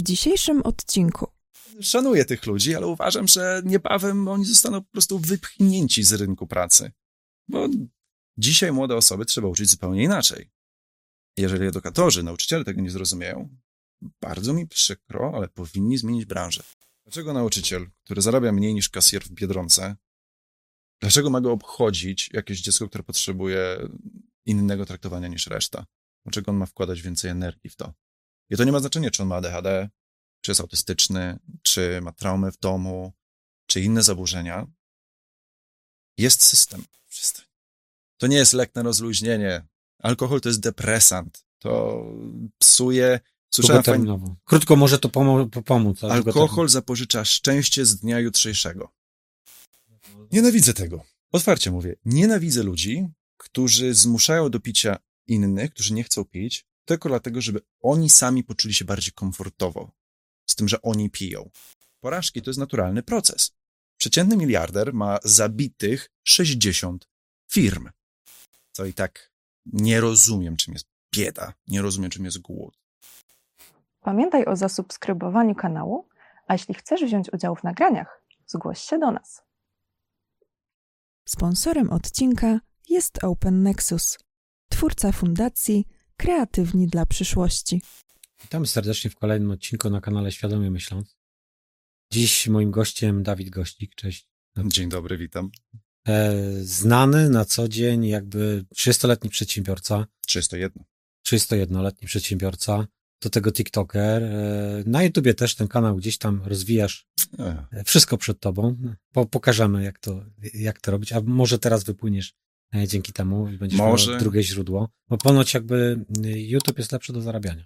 W dzisiejszym odcinku Szanuję tych ludzi, ale uważam, że niebawem oni zostaną po prostu wypchnięci z rynku pracy. Bo dzisiaj młode osoby trzeba uczyć zupełnie inaczej. Jeżeli edukatorzy, nauczyciele tego nie zrozumieją, bardzo mi przykro, ale powinni zmienić branżę. Dlaczego nauczyciel, który zarabia mniej niż kasjer w Biedronce, dlaczego ma go obchodzić jakieś dziecko, które potrzebuje innego traktowania niż reszta? Dlaczego on ma wkładać więcej energii w to? I to nie ma znaczenia, czy on ma ADHD, czy jest autystyczny, czy ma traumę w domu, czy inne zaburzenia. Jest system. To nie jest lek na rozluźnienie. Alkohol to jest depresant. To psuje. Słyszałem fajnie. Krótko może to pomo- pomóc. alkohol zapożycza szczęście z dnia jutrzejszego. Nienawidzę tego. Otwarcie mówię. Nienawidzę ludzi, którzy zmuszają do picia innych, którzy nie chcą pić, tylko dlatego, żeby oni sami poczuli się bardziej komfortowo z tym, że oni piją. Porażki to jest naturalny proces. Przeciętny miliarder ma zabitych 60 firm. Co i tak nie rozumiem, czym jest bieda, nie rozumiem, czym jest głód. pamiętaj o zasubskrybowaniu kanału, a jeśli chcesz wziąć udział w nagraniach, zgłoś się do nas. Sponsorem odcinka jest Open Nexus, twórca fundacji Kreatywni dla przyszłości. Witam serdecznie w kolejnym odcinku na kanale Świadomie Myśląc. Dziś moim gościem Dawid Gościk, cześć. Dzień dobry, witam. E, znany na co dzień jakby 30-letni przedsiębiorca, 301. 31-letni przedsiębiorca, do tego TikToker. E, na YouTubie też ten kanał gdzieś tam rozwijasz. E, Wszystko przed tobą. Po, pokażemy jak to, jak to robić, a może teraz wypłyniesz dzięki temu będziesz Może. miał drugie źródło. Bo ponoć jakby y, YouTube jest lepszy do zarabiania.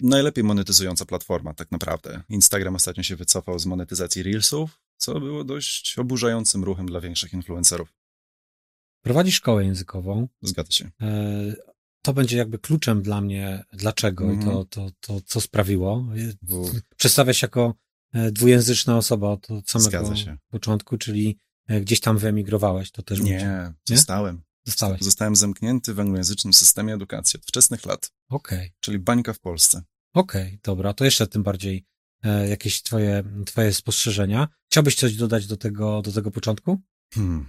Najlepiej monetyzująca platforma, tak naprawdę. Instagram ostatnio się wycofał z monetyzacji Reelsów, co było dość oburzającym ruchem dla większych influencerów. Prowadzisz szkołę językową. Zgadza się. E, To będzie jakby kluczem dla mnie, dlaczego i to, Mhm. to, to, co sprawiło. Bo Przedstawiasz się jako e, dwujęzyczna osoba od samego początku, czyli e, gdzieś tam wyemigrowałeś, to też będzie. nie, zostałem. Zostałeś. Zostałem zamknięty w anglojęzycznym systemie edukacji od wczesnych lat, Okej, czyli bańka w Polsce. okej, dobra, to jeszcze tym bardziej e, jakieś twoje, twoje spostrzeżenia. Chciałbyś coś dodać do tego, do tego początku? Hmm.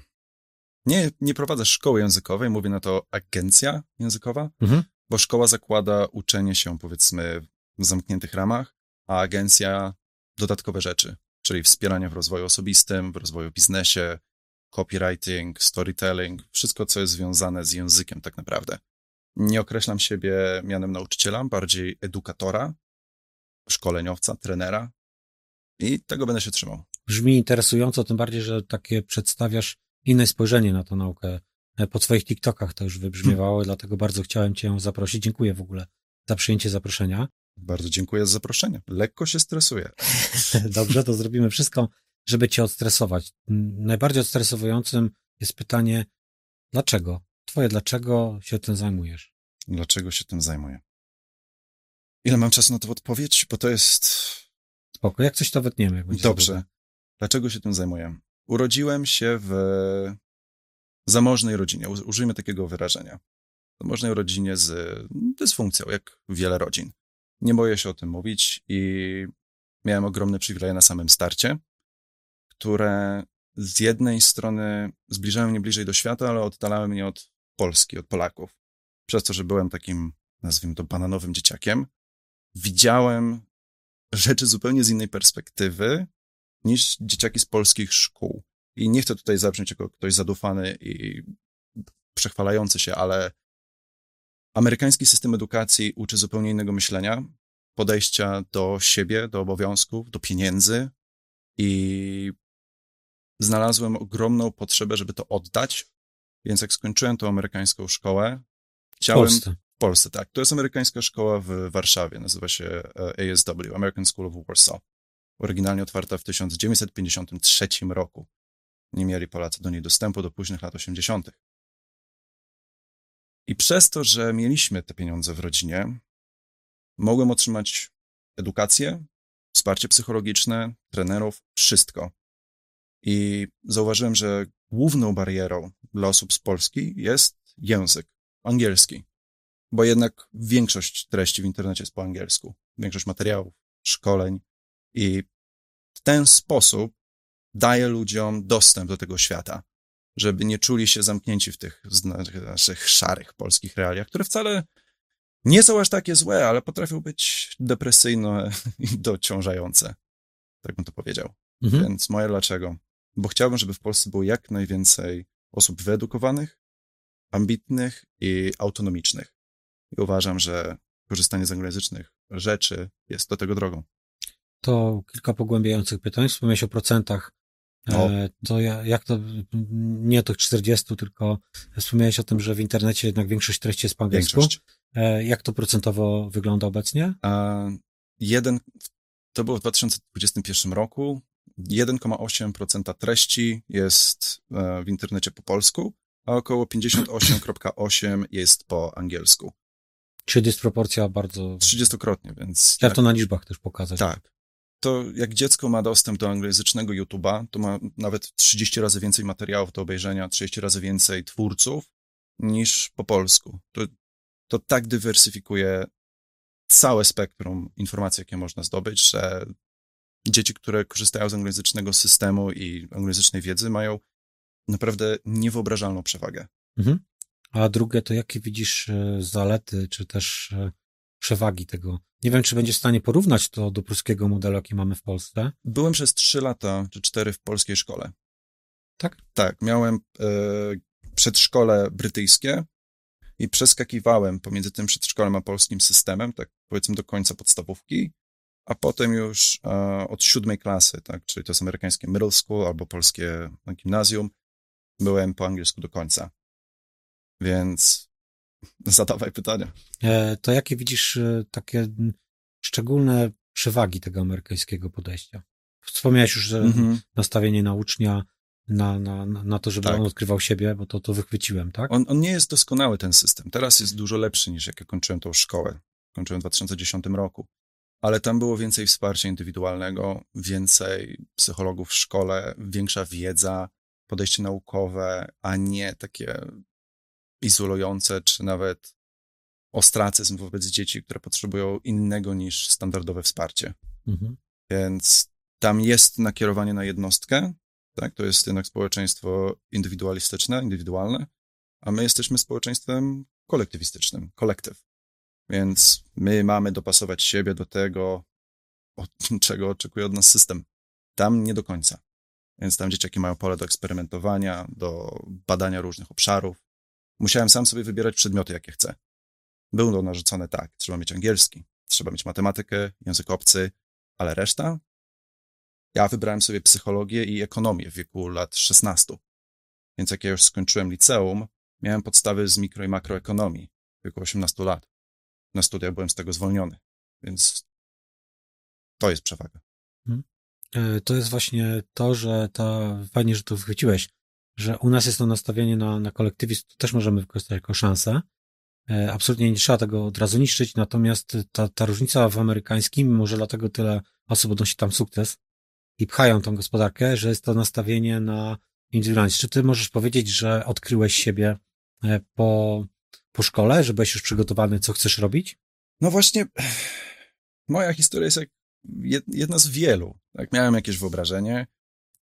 Nie, nie prowadzę szkoły językowej, mówię na to agencja językowa, Mhm. bo szkoła zakłada uczenie się, powiedzmy, w zamkniętych ramach, a agencja dodatkowe rzeczy, czyli wspieranie w rozwoju osobistym, w rozwoju biznesie, copywriting, storytelling, wszystko, co jest związane z językiem tak naprawdę. Nie określam siebie mianem nauczyciela, bardziej edukatora, szkoleniowca, trenera i tego będę się trzymał. Brzmi interesująco, tym bardziej, że takie przedstawiasz inne spojrzenie na tę naukę. E, Po twoich TikTokach to już wybrzmiewało, dlatego bardzo chciałem cię zaprosić. Dziękuję w ogóle za przyjęcie zaproszenia. Bardzo dziękuję za zaproszenie. Lekko się stresuję. Dobrze, to zrobimy wszystko, żeby cię odstresować. Najbardziej odstresowującym jest pytanie, dlaczego? Twoje dlaczego się tym zajmujesz? Dlaczego się tym zajmuję? Ile mam czasu na to odpowiedź? Bo to jest Spoko, jak coś to wytniemy. Dobrze. Dlaczego się tym zajmuję? Urodziłem się w zamożnej rodzinie, użyjmy takiego wyrażenia. Zamożnej rodzinie z dysfunkcją, jak wiele rodzin. Nie boję się o tym mówić i miałem ogromne przywileje na samym starcie, które z jednej strony zbliżały mnie bliżej do świata, ale oddalały mnie od Polski, od Polaków. Przez to, że byłem takim, nazwijmy to, bananowym dzieciakiem, widziałem rzeczy zupełnie z innej perspektywy niż dzieciaki z polskich szkół. I nie chcę tutaj zabrzmieć jako ktoś zadufany i przechwalający się, ale amerykański system edukacji uczy zupełnie innego myślenia, podejścia do siebie, do obowiązków, do pieniędzy i znalazłem ogromną potrzebę, żeby to oddać, więc jak skończyłem tą amerykańską szkołę, W chciałem... Polsce. W Polsce, tak. To jest amerykańska szkoła w Warszawie, nazywa się e, ASW, American School of Warsaw. Oryginalnie otwarta w 1953 roku. Nie mieli Polacy do niej dostępu do późnych lat 80. I przez to, że mieliśmy te pieniądze w rodzinie, mogłem otrzymać edukację, wsparcie psychologiczne, trenerów, wszystko. I zauważyłem, że główną barierą dla osób z Polski jest język angielski bo jednak większość treści w internecie jest po angielsku. Większość materiałów, szkoleń i w ten sposób daję ludziom dostęp do tego świata, żeby nie czuli się zamknięci w tych naszych szarych polskich realiach, które wcale nie są aż takie złe, ale potrafią być depresyjne i dociążające. Tak bym to powiedział. Mhm. Więc moje dlaczego? Bo chciałbym, żeby w Polsce było jak najwięcej osób wyedukowanych, ambitnych i autonomicznych. I uważam, że korzystanie z anglojęzycznych rzeczy jest do tego drogą. To kilka pogłębiających pytań. Wspomniałeś o procentach. O. E, to jak to, nie tych 40, tylko wspomniałeś o tym, że w internecie jednak większość treści jest po angielsku. Większość. E, jak to procentowo wygląda obecnie? A, jeden, to było w 2021 roku. 1,8% treści jest e, w internecie po polsku, a około 58,8% jest po angielsku. Czyli dysproporcja bardzo... 30-krotnie, więc... Jak... to na liczbach też pokazać. Tak. To jak dziecko ma dostęp do anglojęzycznego YouTube'a, to ma nawet 30 razy więcej materiałów do obejrzenia, 30 razy więcej twórców niż po polsku. To, to tak dywersyfikuje całe spektrum informacji, jakie można zdobyć, że dzieci, które korzystają z anglojęzycznego systemu i anglojęzycznej wiedzy, mają naprawdę niewyobrażalną przewagę. Mhm. A drugie, to jakie widzisz e, zalety, czy też e, przewagi tego? Nie wiem, czy będziesz w stanie porównać to do polskiego modelu, jaki mamy w Polsce. Byłem przez trzy lata, czy cztery w polskiej szkole. Tak? Tak, miałem e, przedszkole brytyjskie i przeskakiwałem pomiędzy tym przedszkolem a polskim systemem, tak powiedzmy do końca podstawówki, a potem już e, od siódmej klasy, tak, czyli to jest amerykańskie middle school albo polskie gimnazjum, byłem po angielsku do końca. Więc zadawaj pytania. E, to jakie widzisz e, takie szczególne przewagi tego amerykańskiego podejścia? Wspomniałeś już, że mm-hmm. nastawienie na ucznia, na, na, na to, żeby tak. on odkrywał siebie, bo to, to wychwyciłem, tak? On, on nie jest doskonały, ten system. Teraz jest dużo lepszy niż jak ja kończyłem tą szkołę. Kończyłem w 2010 roku. Ale tam było więcej wsparcia indywidualnego, więcej psychologów w szkole, większa wiedza, podejście naukowe, a nie takie izolujące, czy nawet ostracyzm wobec dzieci, które potrzebują innego niż standardowe wsparcie. Mhm. Więc tam jest nakierowanie na jednostkę, tak? To jest jednak społeczeństwo indywidualistyczne, indywidualne, a my jesteśmy społeczeństwem kolektywistycznym, kolektyw. Więc my mamy dopasować siebie do tego, od czego oczekuje od nas system. Tam nie do końca. Więc tam dzieciaki mają pole do eksperymentowania, do badania różnych obszarów. Musiałem sam sobie wybierać przedmioty, jakie chcę. Było narzucone tak, trzeba mieć angielski, trzeba mieć matematykę, język obcy, ale reszta? Ja wybrałem sobie psychologię i ekonomię w wieku lat 16. Więc jak ja już skończyłem liceum, miałem podstawy z mikro i makroekonomii w wieku 18 lat. Na studiach byłem z tego zwolniony, więc to jest przewaga. Hmm. E, to jest właśnie to, że ta, fajnie, że to wychwyciłeś, że u nas jest to nastawienie na, na kolektywizm, to też możemy wykorzystać jako szansę. E, absolutnie nie trzeba tego od razu niszczyć, natomiast ta, ta różnica w amerykańskim, może dlatego tyle osób odnosi tam sukces i pchają tą gospodarkę, że jest to nastawienie na indywidualność. Czy ty możesz powiedzieć, że odkryłeś siebie e, po, po szkole, że byłeś już przygotowany, co chcesz robić? No właśnie, moja historia jest jak jedna z wielu. Tak, miałem jakieś wyobrażenie,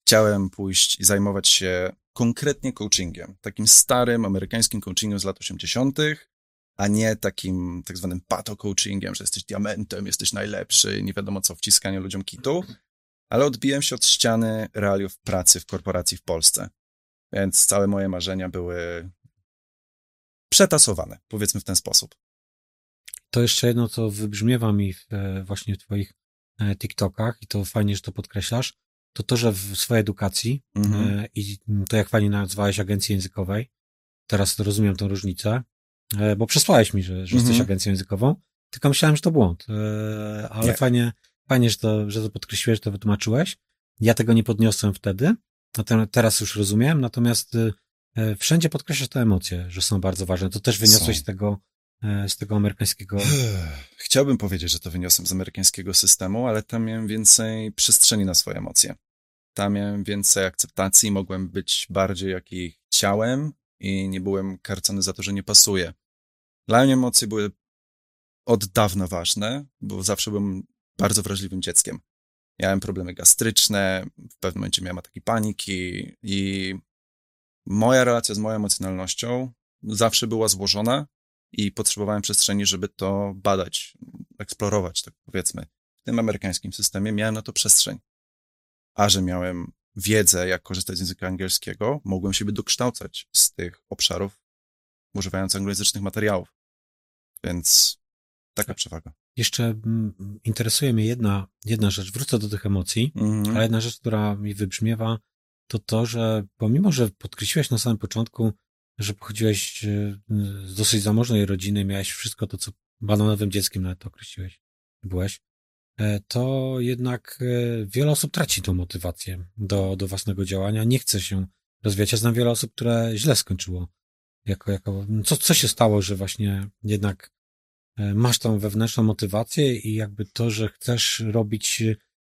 chciałem pójść i zajmować się konkretnie coachingiem, takim starym amerykańskim coachingiem z lat 80., a nie takim tak zwanym pato-coachingiem, że jesteś diamentem, jesteś najlepszy, nie wiadomo co, wciskanie ludziom kitu, ale odbiłem się od ściany realiów pracy w korporacji w Polsce. Więc całe moje marzenia były przetasowane, powiedzmy w ten sposób. To jeszcze jedno, co wybrzmiewa mi w, e, właśnie w twoich e, TikTokach i to fajnie, że to podkreślasz, to to, że w swojej edukacji mhm. E, i to jak fajnie nazwałeś agencji językowej, teraz rozumiem tę różnicę, bo przesłałeś mi, że, że mhm. jesteś agencją językową, tylko myślałem, że to błąd, ale nie. fajnie, fajnie, że to, że to podkreśliłeś, że to wytłumaczyłeś. Ja tego nie podniosłem wtedy, teraz już rozumiem, natomiast wszędzie podkreślasz te emocje, że są bardzo ważne. To też wyniosłeś z tego E, z tego amerykańskiego. Chciałbym powiedzieć, że to wyniosłem z amerykańskiego systemu, ale tam miałem więcej przestrzeni na swoje emocje. Tam miałem więcej akceptacji, mogłem być bardziej jaki chciałem i nie byłem karcony za to, że nie pasuje. Dla mnie emocje były od dawna ważne, bo zawsze byłem bardzo wrażliwym dzieckiem. Miałem problemy gastryczne, w pewnym momencie miałem ataki paniki i moja relacja z moją emocjonalnością zawsze była złożona i potrzebowałem przestrzeni, żeby to badać, eksplorować, tak powiedzmy. W tym amerykańskim systemie miałem na to przestrzeń. A że miałem wiedzę, jak korzystać z języka angielskiego, mogłem siebie dokształcać z tych obszarów, używając anglojęzycznych materiałów. Więc taka przewaga. Jeszcze mm, interesuje mnie jedna, jedna rzecz. Wrócę do tych emocji, Mhm. ale jedna rzecz, która mi wybrzmiewa, to to, że pomimo, że podkreśliłeś na samym początku, że pochodziłeś e, z dosyć zamożnej rodziny, miałeś wszystko to, co bananowym dzieckiem nawet określiłeś, byłeś, e, to jednak e, wiele osób traci tą motywację do, do własnego działania, nie chce się rozwijać. Ja znam wiele osób, które źle skończyło. Jako, jako, co, co się stało, że właśnie jednak masz tą wewnętrzną motywację i jakby to, że chcesz robić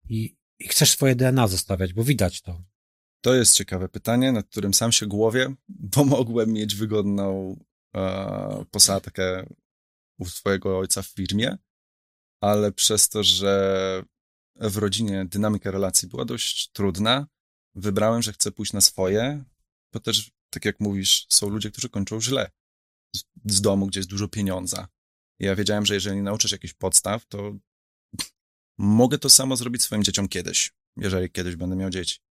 i, i chcesz swoje DNA zostawiać, bo widać to. To jest ciekawe pytanie, nad którym sam się głowię, bo mogłem mieć wygodną e, posadę u swojego ojca w firmie, ale przez to, że w rodzinie dynamika relacji była dość trudna, wybrałem, że chcę pójść na swoje, bo też, tak jak mówisz, są ludzie, którzy kończą źle z, z domu, gdzie jest dużo pieniądza. Ja wiedziałem, że jeżeli nauczysz jakichś podstaw, to mogę to samo zrobić swoim dzieciom kiedyś, jeżeli kiedyś będę miał dzieci.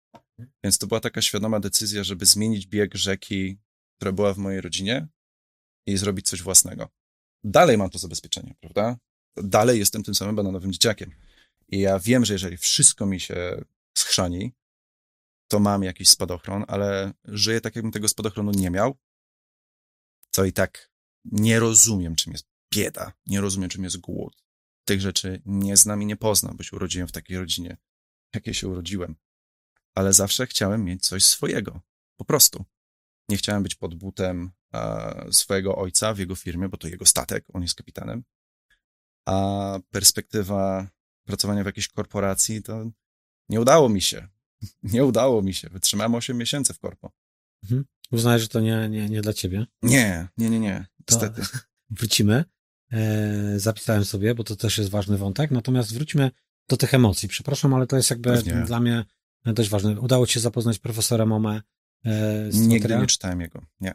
Więc to była taka świadoma decyzja, żeby zmienić bieg rzeki, która była w mojej rodzinie i zrobić coś własnego. Dalej mam to zabezpieczenie, prawda? Dalej jestem tym samym bananowym dzieciakiem. I ja wiem, że jeżeli wszystko mi się schrzani, to mam jakiś spadochron, ale żyję tak, jakbym tego spadochronu nie miał, to i tak nie rozumiem, czym jest bieda, nie rozumiem, czym jest głód. Tych rzeczy nie znam i nie poznam, bo się urodziłem w takiej rodzinie, jakiej się urodziłem ale zawsze chciałem mieć coś swojego. Po prostu. Nie chciałem być pod butem e, swojego ojca w jego firmie, bo to jego statek, on jest kapitanem. A perspektywa pracowania w jakiejś korporacji to nie udało mi się. Nie udało mi się. Wytrzymałem 8 miesięcy w korpo. Mhm. Uznajesz, że to nie, nie, nie dla ciebie? Nie, nie, nie, nie. To- Niestety. Wrócimy. E, zapisałem sobie, bo to też jest ważny wątek. Natomiast wróćmy do tych emocji. Przepraszam, ale to jest jakby Pewnie. dla mnie dość ważne. Udało ci się zapoznać profesora Momę e, z Nigdy materiałem? nie czytałem jego. Nie.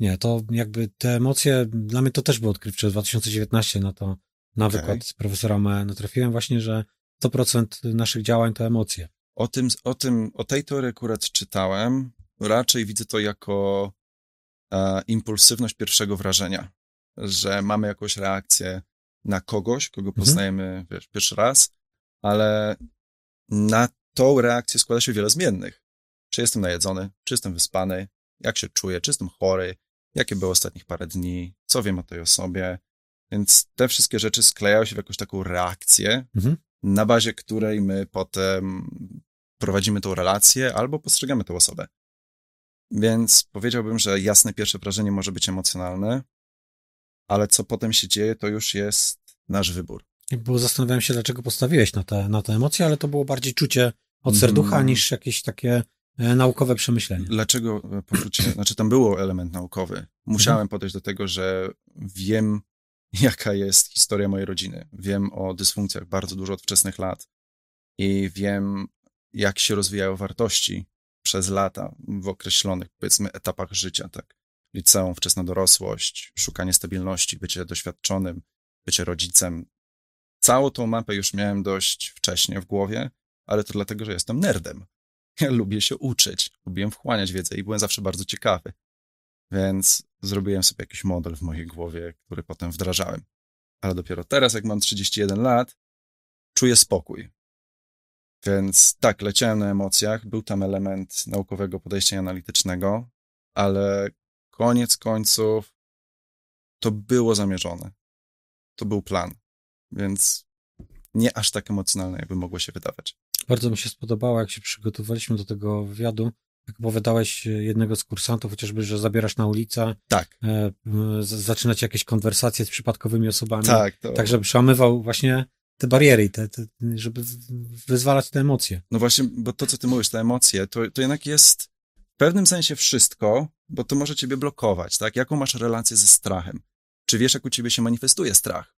Nie, to jakby te emocje, dla mnie to też było odkrywcze. W 2019 na to, na Okej. wykład z profesora Me natrafiłem właśnie, że 100% naszych działań to emocje. O tym, o tym, o tej teorii akurat czytałem. Raczej widzę to jako e, impulsywność pierwszego wrażenia, że mamy jakąś reakcję na kogoś, kogo poznajemy wiesz, pierwszy raz, ale na tą reakcję składa się wiele zmiennych. Czy jestem najedzony, czy jestem wyspany, jak się czuję, czy jestem chory, jakie były ostatnich parę dni, co wiem o tej osobie. Więc te wszystkie rzeczy sklejają się w jakąś taką reakcję, Mhm. na bazie której my potem prowadzimy tą relację albo postrzegamy tę osobę. Więc powiedziałbym, że jasne pierwsze wrażenie może być emocjonalne, ale co potem się dzieje, to już jest nasz wybór. Bo zastanawiałem się, dlaczego postawiłeś na te, na te emocje, ale to było bardziej czucie od serducha Mm. niż jakieś takie e, naukowe przemyślenie. Dlaczego e, poczucie, znaczy tam było element naukowy. Musiałem podejść do tego, że wiem, jaka jest historia mojej rodziny. Wiem o dysfunkcjach bardzo dużo od wczesnych lat i wiem, jak się rozwijają wartości przez lata w określonych, powiedzmy, etapach życia, tak. Liceum, wczesna dorosłość, szukanie stabilności, bycie doświadczonym, bycie rodzicem. Całą tą mapę już miałem dość wcześnie w głowie, ale to dlatego, że jestem nerdem. Ja lubię się uczyć, lubiłem wchłaniać wiedzę i byłem zawsze bardzo ciekawy. Więc zrobiłem sobie jakiś model w mojej głowie, który potem wdrażałem. Ale dopiero teraz, jak mam 31 lat, czuję spokój. Więc tak, leciałem na emocjach, był tam element naukowego podejścia analitycznego, ale koniec końców to było zamierzone. To był plan. Więc nie aż tak emocjonalne, jakby mogło się wydawać. Bardzo mi się spodobało, jak się przygotowaliśmy do tego wywiadu, jak opowiadałeś e, jednego z kursantów, chociażby, że zabierasz na ulicę, Tak, e, m, z- zaczynacie jakieś konwersacje z przypadkowymi osobami, tak. To... tak żeby przełamywał właśnie te bariery, te, te, żeby wyzwalać te emocje. No właśnie, bo to, co ty mówisz, te emocje, to, to jednak jest w pewnym sensie wszystko, bo to może ciebie blokować, tak? Jaką masz relację ze strachem? Czy wiesz, jak u ciebie się manifestuje strach?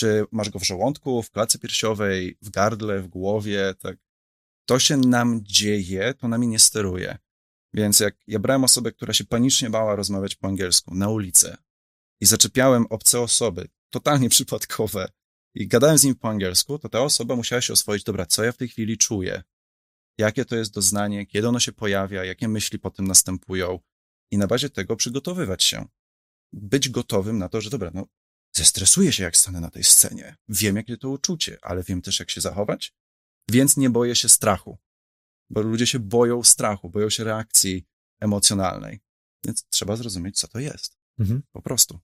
Czy masz go w żołądku, w klatce piersiowej, w gardle, w głowie, tak. To się nam dzieje, to nami nie steruje. Więc jak ja brałem osobę, która się panicznie bała rozmawiać po angielsku na ulicy i zaczepiałem obce osoby, totalnie przypadkowe, i gadałem z nim po angielsku, to ta osoba musiała się oswoić, dobra, co ja w tej chwili czuję, jakie to jest doznanie, kiedy ono się pojawia, jakie myśli potem następują i na bazie tego przygotowywać się. Być gotowym na to, że dobra, no zestresuję się, jak stanę na tej scenie. Wiem, jakie to uczucie, ale wiem też, jak się zachować, więc nie boję się strachu. Bo ludzie się boją strachu, boją się reakcji emocjonalnej. Więc trzeba zrozumieć, co to jest. Mhm. Po prostu.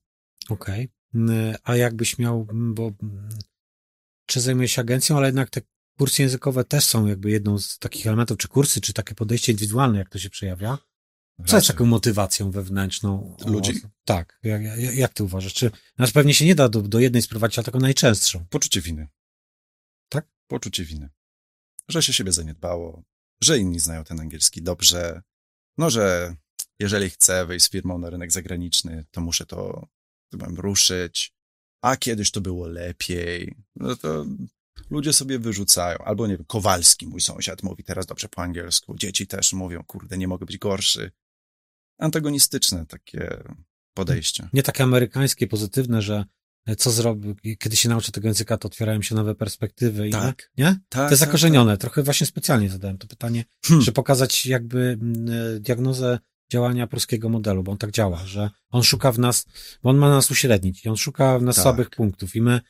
Okej. Okay. A jakbyś miał, bo czy zajmujesz się agencją, ale jednak te kursy językowe też są jakby jedną z takich elementów, czy kursy, czy takie podejście indywidualne, jak to się przejawia? Co jest taką motywacją wewnętrzną? Ludzi? Tak. Jak, jak, jak ty uważasz? Czy, znaczy pewnie się nie da do, do jednej sprowadzić, ale taką najczęstszą. Poczucie winy. Tak? Poczucie winy. Że się siebie zaniedbało, że inni znają ten angielski dobrze, no, że jeżeli chcę wejść z firmą na rynek zagraniczny, to muszę to mam ruszyć, a kiedyś to było lepiej. No to ludzie sobie wyrzucają. Albo nie wiem, Kowalski, mój sąsiad, mówi teraz dobrze po angielsku. Dzieci też mówią, kurde, nie mogę być gorszy. Antagonistyczne takie podejście. Nie takie amerykańskie, pozytywne, że co zrobię, kiedy się nauczę tego języka, to otwierają się nowe perspektywy. Tak. I, nie? Tak, to jest tak, zakorzenione. Tak. Trochę właśnie specjalnie zadałem to pytanie, hmm. żeby pokazać jakby mm, e, diagnozę działania polskiego modelu, bo on tak działa, że on szuka w nas, bo on ma nas uśrednić i on szuka w nas tak. słabych punktów i my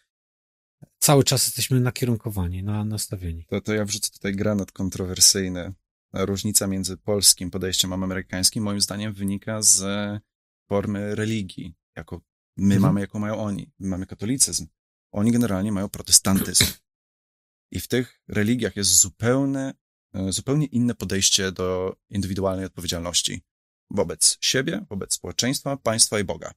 cały czas jesteśmy nakierunkowani, na, nastawieni. To, to ja wrzucę tutaj granat kontrowersyjny. Różnica między polskim podejściem a amerykańskim moim zdaniem wynika z formy religii, jako my mhm. mamy, jaką mają oni. My mamy katolicyzm. Oni generalnie mają protestantyzm. I w tych religiach jest zupełne, e, zupełnie inne podejście do indywidualnej odpowiedzialności wobec siebie, wobec społeczeństwa, państwa i Boga.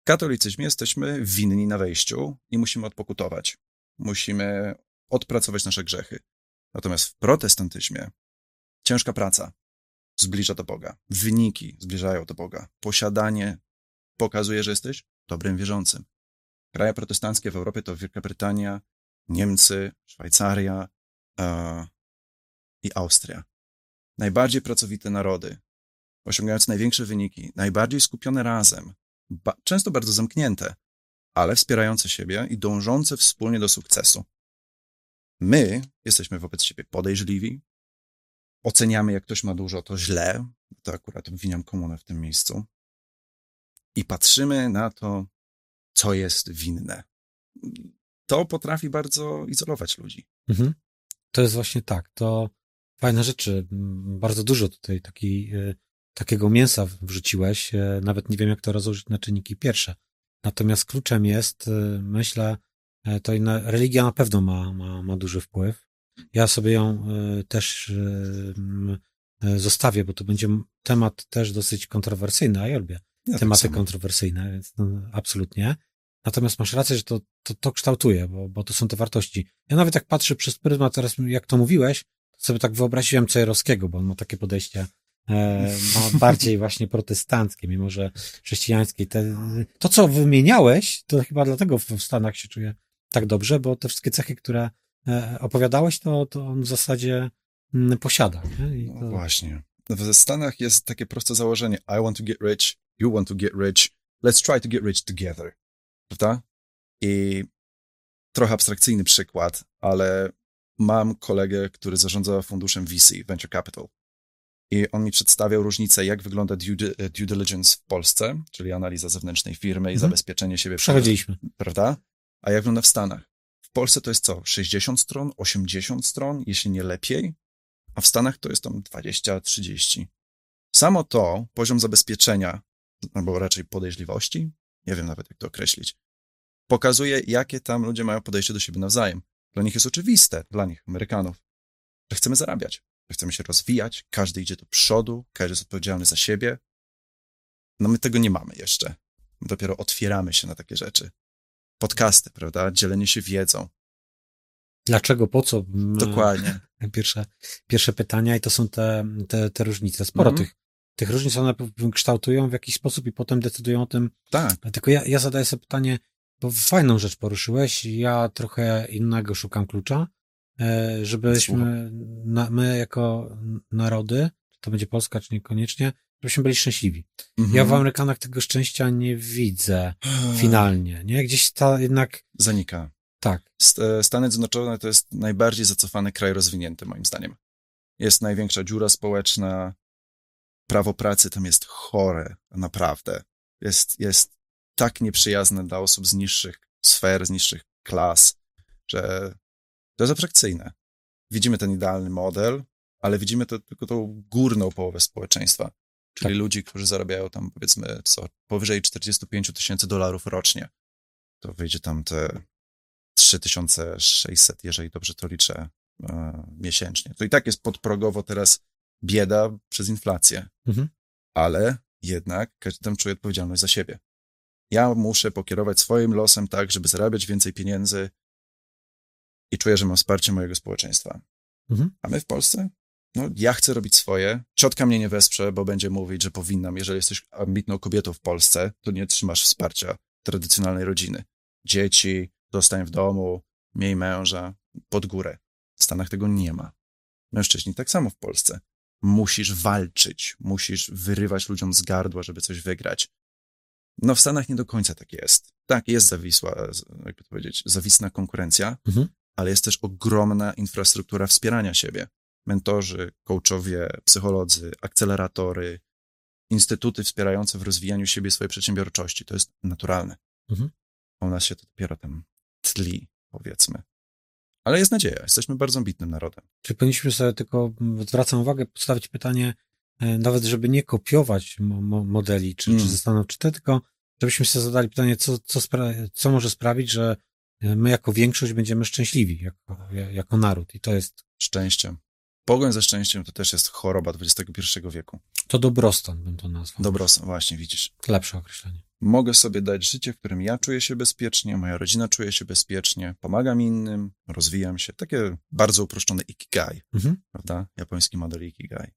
W katolicyzmie jesteśmy winni na wejściu i musimy odpokutować. Musimy odpracować nasze grzechy. Natomiast w protestantyzmie ciężka praca zbliża do Boga. Wyniki zbliżają do Boga. Posiadanie pokazuje, że jesteś dobrym wierzącym. Kraje protestanckie w Europie to Wielka Brytania, Niemcy, Szwajcaria e, i Austria. Najbardziej pracowite narody, osiągając największe wyniki, najbardziej skupione razem, ba często bardzo zamknięte, ale wspierające siebie i dążące wspólnie do sukcesu. My jesteśmy wobec siebie podejrzliwi, oceniamy, jak ktoś ma dużo, to źle, to akurat obwiniam komunę w tym miejscu, i patrzymy na to, co jest winne. To potrafi bardzo izolować ludzi. Mhm. To jest właśnie tak. To fajne rzeczy. Bardzo dużo tutaj taki, e, takiego mięsa wrzuciłeś. E, nawet nie wiem, jak to rozłożyć na czynniki pierwsze. Natomiast kluczem jest, e, myślę, to religia na pewno ma, ma, ma duży wpływ. Ja sobie ją też zostawię, bo to będzie temat też dosyć kontrowersyjny, a ja lubię ja tak tematy tak kontrowersyjne, więc no, absolutnie. Natomiast masz rację, że to, to, to kształtuje, bo, bo to są te wartości. Ja nawet jak patrzę przez pryzmat, teraz jak to mówiłeś, to sobie tak wyobraziłem Cejerowskiego, bo on ma takie podejście e, ma bardziej właśnie protestanckie, mimo że chrześcijańskie. Te, to, co wymieniałeś, to chyba dlatego w Stanach się czuję tak dobrze, bo te wszystkie cechy, które e, opowiadałeś, to, to on w zasadzie mm, posiada. To... No właśnie. W Stanach jest takie proste założenie I want to get rich, you want to get rich, let's try to get rich together. Prawda? I trochę abstrakcyjny przykład, ale mam kolegę, który zarządza funduszem VC, Venture Capital. I on mi przedstawiał różnicę, jak wygląda due, due diligence w Polsce, czyli analiza zewnętrznej firmy i mhm. zabezpieczenie siebie. Przechodziliśmy. Prawda? A jak wygląda w Stanach? W Polsce to jest co? 60 stron, 80 stron, jeśli nie lepiej, a w Stanach to jest tam 20-30. Samo to, poziom zabezpieczenia albo raczej podejrzliwości, nie wiem nawet jak to określić, pokazuje, jakie tam ludzie mają podejście do siebie nawzajem. Dla nich jest oczywiste, dla nich, Amerykanów, że chcemy zarabiać, że chcemy się rozwijać, każdy idzie do przodu, każdy jest odpowiedzialny za siebie. No my tego nie mamy jeszcze. My dopiero otwieramy się na takie rzeczy. Podcasty, prawda? Dzielenie się wiedzą. Dlaczego, po co? Dokładnie. Pierwsze, pierwsze pytania i to są te, te, te różnice. Sporo -hmm. tych tych różnic one kształtują w jakiś sposób i potem decydują o tym. Tak. Tylko ja, ja zadaję sobie pytanie, bo fajną rzecz poruszyłeś. Ja trochę innego szukam klucza, e, żebyśmy, na, my jako narody, czy to będzie Polska, czy niekoniecznie, żebyśmy byli szczęśliwi. Mhm. Ja w Amerykanach tego szczęścia nie widzę finalnie, nie? Gdzieś ta jednak... Zanika. Tak. E, Stany Zjednoczone to jest najbardziej zacofany kraj rozwinięty, moim zdaniem. Jest największa dziura społeczna, prawo pracy tam jest chore, naprawdę. Jest, jest tak nieprzyjazne dla osób z niższych sfer, z niższych klas, że to jest abstrakcyjne. Widzimy ten idealny model, ale widzimy to, tylko tą górną połowę społeczeństwa, czyli tak. ludzi, którzy zarabiają tam powiedzmy co, powyżej 45 tysięcy dolarów rocznie. To wyjdzie tam te 3600, jeżeli dobrze to liczę, e, miesięcznie. To i tak jest podprogowo teraz bieda przez inflację. Mhm. Ale jednak każdy tam czuje odpowiedzialność za siebie. Ja muszę pokierować swoim losem tak, żeby zarabiać więcej pieniędzy i czuję, że mam wsparcie mojego społeczeństwa. Mhm. A my w Polsce? No, ja chcę robić swoje. Ciotka mnie nie wesprze, bo będzie mówić, że powinnam. Jeżeli jesteś ambitną kobietą w Polsce, to nie trzymasz wsparcia tradycjonalnej rodziny. Dzieci, dostań w domu, miej męża, pod górę. W Stanach tego nie ma. Mężczyźni tak samo w Polsce musisz walczyć, musisz wyrywać ludziom z gardła, żeby coś wygrać. No w Stanach nie do końca tak jest. Tak, jest zawisła, jakby to powiedzieć, zawisna konkurencja, mhm. ale jest też ogromna infrastruktura wspierania siebie. Mentorzy, coachowie, psycholodzy, akceleratory, instytuty wspierające w rozwijaniu siebie swojej przedsiębiorczości. To jest naturalne. Mhm. U nas się to dopiero tam tli, powiedzmy. Ale jest nadzieja, jesteśmy bardzo ambitnym narodem. Czy powinniśmy sobie tylko, zwracam uwagę, postawić pytanie, e, nawet żeby nie kopiować mo modeli czy, mm. czy ze czy te, tylko żebyśmy sobie zadali pytanie, co, co, co może sprawić, że e, my jako większość będziemy szczęśliwi, jako, jako naród. I to jest... Szczęście. Pogoń ze szczęściem to też jest choroba XXI wieku. To dobrostan bym to nazwał. Dobrostan, właśnie, widzisz. Lepsze określenie mogę sobie dać życie, w którym ja czuję się bezpiecznie, moja rodzina czuje się bezpiecznie, pomagam innym, rozwijam się. Takie bardzo uproszczone ikigai, mhm. prawda? Japoński model ikigai.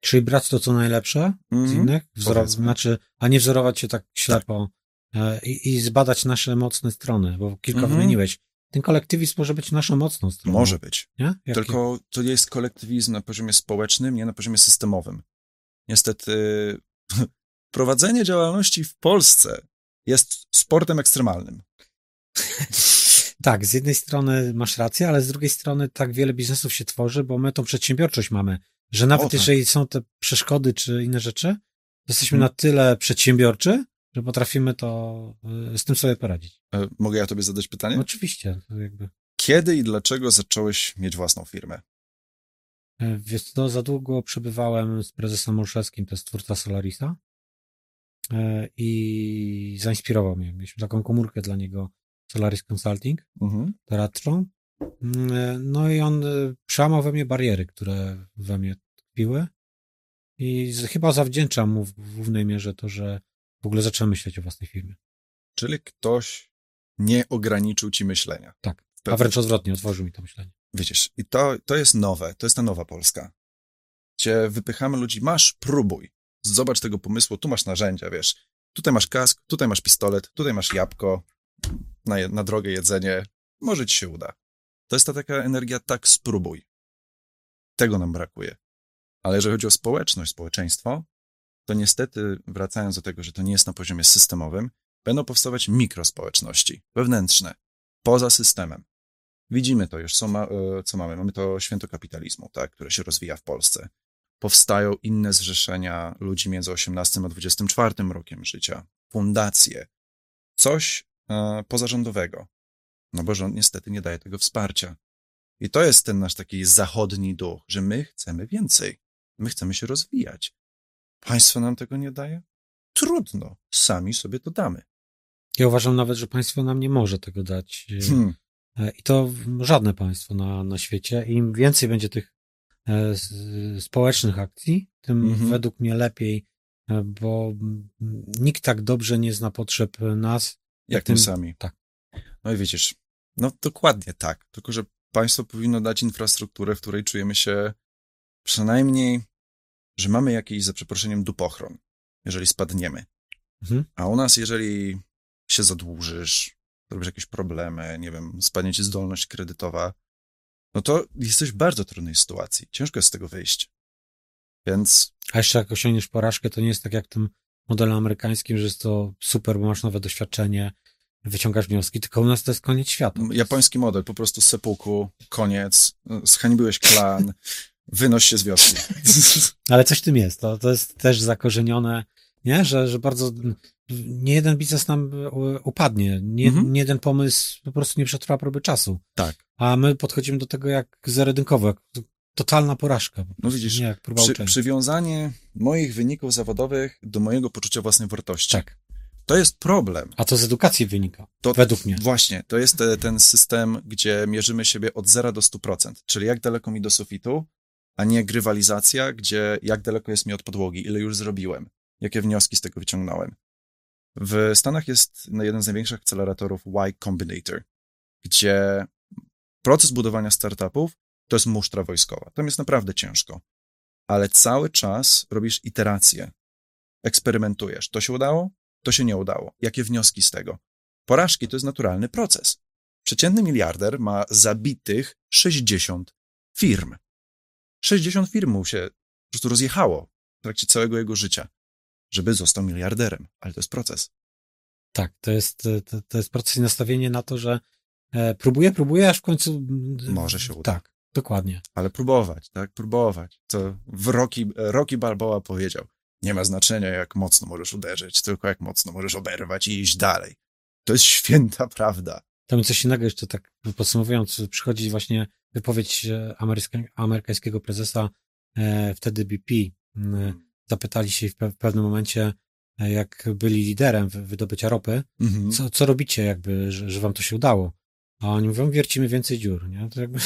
Czyli brać to, co najlepsze mm, z mhm. innych, wzorować, znaczy, a nie wzorować się tak ślepo tak. I, i, zbadać nasze mocne strony, bo kilka mm wymieniłeś. Ten kolektywizm może być naszą mocną stroną. Może być. Tylko to jest kolektywizm na poziomie społecznym, nie na poziomie systemowym. Niestety prowadzenie działalności w Polsce jest sportem ekstremalnym. Tak, z jednej strony masz rację, ale z drugiej strony tak wiele biznesów się tworzy, bo my tą przedsiębiorczość mamy, że nawet o, tak. jeżeli są te przeszkody czy inne rzeczy, jesteśmy hmm. na tyle przedsiębiorczy, że potrafimy to y, z tym sobie poradzić. E, mogę ja tobie zadać pytanie? Oczywiście. Jakby. Kiedy i dlaczego zacząłeś mieć własną firmę? E, wiesz co, za długo przebywałem z prezesem Olszewskim, to jest twórca Solarisa. E, i zainspirował mnie. Mieliśmy taką komórkę dla niego, Solaris Consulting, mhm. doradczą. Mm, no i on przełamał we mnie bariery, które we mnie tkwiły i chyba zawdzięczam mu w głównej mierze to, że w ogóle zacząłem myśleć o własnej firmie. Czyli ktoś nie ograniczył ci myślenia. Tak, a wręcz odwrotnie, otworzył mi to myślenie. Widzisz, i to, to jest nowe, to jest ta nowa Polska. Gdzie wypychamy ludzi, masz, próbuj zobacz tego pomysłu, tu masz narzędzia, wiesz, tutaj masz kask, tutaj masz pistolet, tutaj masz jabłko na, na drogę jedzenie, może ci się uda. To jest ta taka energia, tak spróbuj. Tego nam brakuje. Ale jeżeli chodzi o społeczność, społeczeństwo, to niestety, wracając do tego, że to nie jest na poziomie systemowym, będą powstawać mikrospołeczności, wewnętrzne, poza systemem. Widzimy to już, co, ma, e, co mamy. Mamy to święto kapitalizmu, tak, które się rozwija w Polsce powstają inne zrzeszenia ludzi między 18 a 24 rokiem życia, fundacje, coś e, pozarządowego. No bo rząd niestety nie daje tego wsparcia. I to jest ten nasz taki zachodni duch, że my chcemy więcej. My chcemy się rozwijać. Państwo nam tego nie daje? Trudno. Sami sobie to damy. Ja uważam nawet, że państwo nam nie może tego dać. E, hmm. E, I to żadne państwo na, na świecie. Im więcej będzie tych E, społecznych akcji, tym mhm. według mnie lepiej, bo nikt tak dobrze nie zna potrzeb nas. Jak tym, my sami. Tak. No i widzisz, no dokładnie tak, tylko że państwo powinno dać infrastrukturę, w której czujemy się przynajmniej, że mamy jakiś, za przeproszeniem, dupochron, jeżeli spadniemy. Mhm. A u nas, jeżeli się zadłużysz, robisz jakieś problemy, nie wiem, spadnie ci zdolność kredytowa, no to jesteś w bardzo trudnej sytuacji. Ciężko jest z tego wyjść. Więc. A jeszcze jak osiągniesz porażkę, to nie jest tak jak w tym modelu amerykańskim, że jest to super, bo masz nowe doświadczenie, wyciągasz wnioski, tylko u nas to jest koniec świata. Japoński model, po prostu sepuku, koniec, zhańbiłeś klan, wynoś się z wioski. Ale coś w tym jest, to, to jest też zakorzenione, nie? Że, że bardzo, nie jeden biznes nam upadnie, nie, mhm. nie jeden pomysł po prostu nie przetrwa próby czasu. Tak. A my podchodzimy do tego jak zerodynkowo, jak totalna porażka. No widzisz, nie, jak przy, przywiązanie moich wyników zawodowych do mojego poczucia własnej wartości. Tak. To jest problem. A to z edukacji wynika, to, według mnie. Właśnie, to jest ten system, gdzie mierzymy siebie od 0 do 100%, czyli jak daleko mi do sufitu, a nie grywalizacja, gdzie jak daleko jest mi od podłogi, ile już zrobiłem, jakie wnioski z tego wyciągnąłem. W Stanach jest jeden z największych akceleratorów Y Combinator, gdzie proces budowania startupów to jest musztra wojskowa. Tam jest naprawdę ciężko. Ale cały czas robisz iteracje. Eksperymentujesz. To się udało? To się nie udało. Jakie wnioski z tego? Porażki to jest naturalny proces. Przeciętny miliarder ma zabitych 60 firm. 60 firm mu się po prostu rozjechało w trakcie całego jego życia, żeby został miliarderem. Ale to jest proces. Tak, to jest, to, to jest proces i nastawienie na to, że e, próbuję, próbuję, aż w końcu... Może się uda. Tak, dokładnie. Ale próbować, tak, próbować. To w Rocky, Rocky Balboa powiedział, nie ma znaczenia, jak mocno możesz uderzyć, tylko jak mocno możesz oberwać i iść dalej. To jest święta prawda. To mi coś innego jeszcze tak podsumowując, przychodzi właśnie wypowiedź e, amerykańskiego prezesa, e, wtedy BP. Zapytali się w pewnym momencie, e, jak byli liderem wydobycia ropy, mhm. co, co robicie jakby, że, że wam to się udało? A oni mówią, wiercimy więcej dziur, nie? To jakby...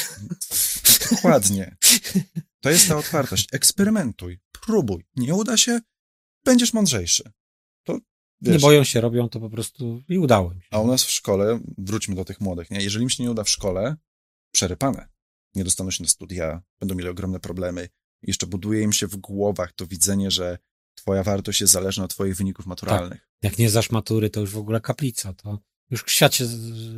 Dokładnie. To jest ta otwartość. Eksperymentuj, próbuj. Nie uda się, będziesz mądrzejszy. To, wiesz, nie boją się, robią to po prostu i udało im się. A u nas w szkole, wróćmy do tych młodych, nie? Jeżeli im się nie uda w szkole, przerypane. Nie dostaną się na studia, będą mieli ogromne problemy. Jeszcze buduje im się w głowach to widzenie, że twoja wartość jest zależna od twoich wyników maturalnych. Tak. Jak nie zasz matury, to już w ogóle kaplica, to już świat się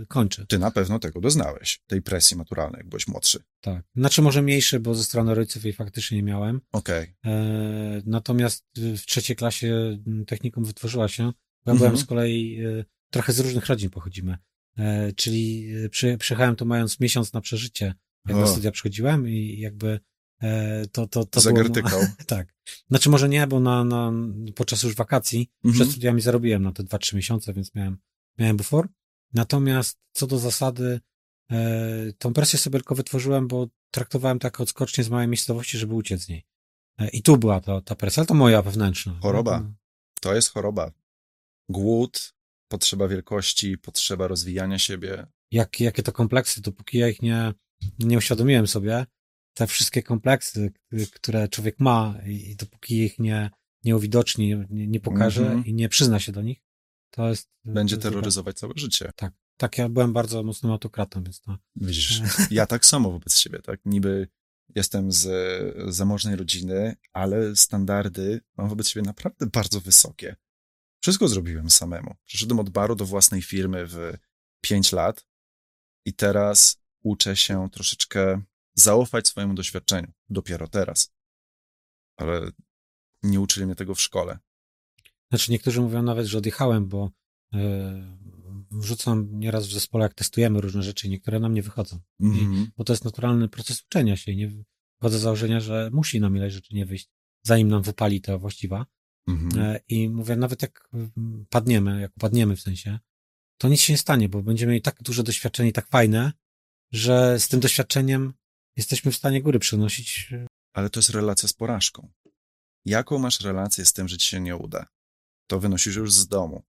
kończy. Ty na pewno tego doznałeś, tej presji maturalnej, jak byłeś młodszy. Tak. Znaczy może mniejszy, bo ze strony rodziców jej faktycznie nie miałem. Okej. Okay. E, natomiast w trzeciej klasie technikum wytworzyła się. Ja mhm. byłem z kolei, e, trochę z różnych rodzin pochodzimy. E, czyli e, przy, przyjechałem tu mając miesiąc na przeżycie, jak o. na studia przychodziłem i jakby to, to, to Zagertykał. Było, tak. Znaczy może nie, bo na, na, podczas już wakacji mhm. przed studiami zarobiłem na te dwa, trzy miesiące, więc miałem miałem bufor. Natomiast co do zasady, e, tą presję sobie tylko wytworzyłem, bo traktowałem tak odskocznie z małej miejscowości, żeby uciec z niej. E, I tu była to, ta presja, ale to moja wewnętrzna. Choroba. No, to jest choroba. Głód, potrzeba wielkości, potrzeba rozwijania siebie. Jak, jakie to kompleksy, dopóki ja ich nie, nie uświadomiłem sobie, te wszystkie kompleksy, które człowiek ma i dopóki ich nie, nie uwidoczni, nie, nie pokaże mm -hmm. i nie przyzna się do nich, to jest... Będzie terroryzować całe życie. Tak. Tak, ja byłem bardzo mocnym autokratą, więc to... Widzisz, ja tak samo wobec siebie, tak? Niby jestem z zamożnej rodziny, ale standardy mam wobec siebie naprawdę bardzo wysokie. Wszystko zrobiłem samemu. Przeszedłem od baru do własnej firmy w pięć lat i teraz uczę się troszeczkę zaufać swojemu doświadczeniu. Dopiero teraz. Ale nie uczyli mnie tego w szkole. Znaczy niektórzy mówią nawet, że odjechałem, bo yy, wrzucam nieraz w zespole, jak testujemy różne rzeczy niektóre nam nie wychodzą. Mm -hmm. I, mhm. bo to jest naturalny proces uczenia się i nie wchodzę z założenia, że musi nam ileś rzeczy nie wyjść, zanim nam wypali ta właściwa. Mm -hmm. I mówię, nawet jak padniemy, jak upadniemy w sensie, to nic się nie stanie, bo będziemy mieli tak duże doświadczenie, tak fajne, że z tym doświadczeniem jesteśmy w stanie góry przynosić. E, Ale to jest relacja z porażką. Jaką masz relację z tym, że ci się nie uda? to wynosisz już z domu.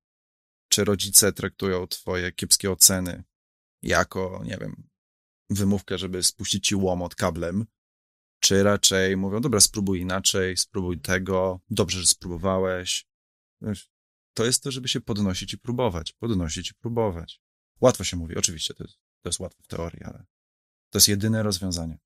Czy rodzice traktują twoje kiepskie oceny jako, nie wiem, wymówkę, żeby spuścić ci łomot kablem, czy raczej mówią, dobra, spróbuj inaczej, spróbuj tego, dobrze, że spróbowałeś. To jest to, żeby się podnosić i próbować, podnosić i próbować. Łatwo się mówi, oczywiście, to jest, to jest łatwo w teorii, ale to jest jedyne rozwiązanie.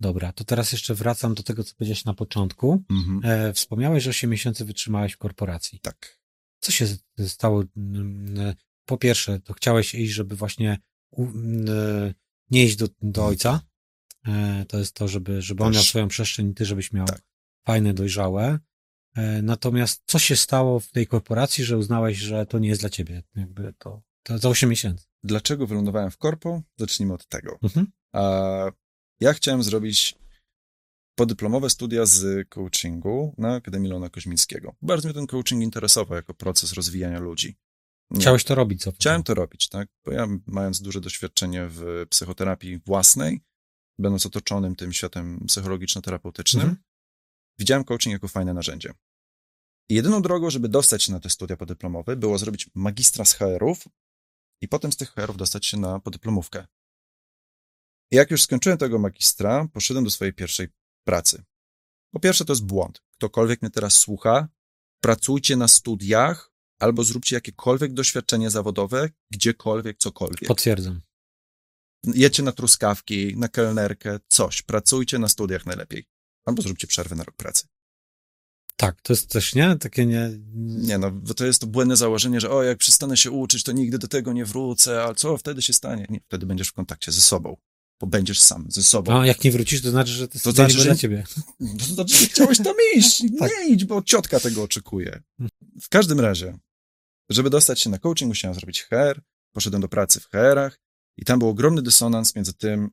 Dobra, to teraz jeszcze wracam do tego, co powiedziałeś na początku. Mhm. E, wspomniałeś, że 8 miesięcy wytrzymałeś w korporacji. Tak. Co się stało? Mm, po pierwsze, to chciałeś iść, żeby właśnie u, y, nie iść do, do ojca. E, to jest to, żeby, żeby on miał swoją przestrzeń i ty, żebyś miał Tak. fajne, dojrzałe. E, natomiast co się stało w tej korporacji, że uznałeś, że to nie jest dla ciebie? Jakby to, to za 8 miesięcy. Dlaczego wylądowałem w korpo? Zacznijmy od tego. Mhm. A ja chciałem zrobić podyplomowe studia z coachingu na Akademii Lona Koźmińskiego. Bardzo mnie ten coaching interesował jako proces rozwijania ludzi. Nie. Chciałeś to robić, co? Chciałem to robić, tak? Bo ja, mając duże doświadczenie w psychoterapii własnej, będąc otoczonym tym światem psychologiczno-terapeutycznym, Mhm. widziałem coaching jako fajne narzędzie. I jedyną drogą, żeby dostać się na te studia podyplomowe, było zrobić magistra z HR-ów i potem z tych HR-ów dostać się na podyplomówkę. I jak już skończyłem tego magistra, poszedłem do swojej pierwszej pracy. Po pierwsze, to jest błąd. Ktokolwiek mnie teraz słucha, pracujcie na studiach albo zróbcie jakiekolwiek doświadczenie zawodowe, gdziekolwiek, cokolwiek. Potwierdzam. Jedźcie na truskawki, na kelnerkę, coś. Pracujcie na studiach najlepiej. Albo zróbcie przerwę na rok pracy. Tak, to jest też, nie? Takie nie... Nie no, bo to jest to błędne założenie, że o, jak przestanę się uczyć, to nigdy do tego nie wrócę, a co wtedy się stanie? Nie, wtedy będziesz w kontakcie ze sobą, bo będziesz sam ze sobą. A jak nie wrócisz, to znaczy, że to, To znaczy, że- dla ciebie. To znaczy, że chciałeś tam iść. Tak. Nie idź, bo ciotka tego oczekuje. W każdym razie, żeby dostać się na coaching, musiałem zrobić HR, poszedłem do pracy w HR-ach i tam był ogromny dysonans między tym,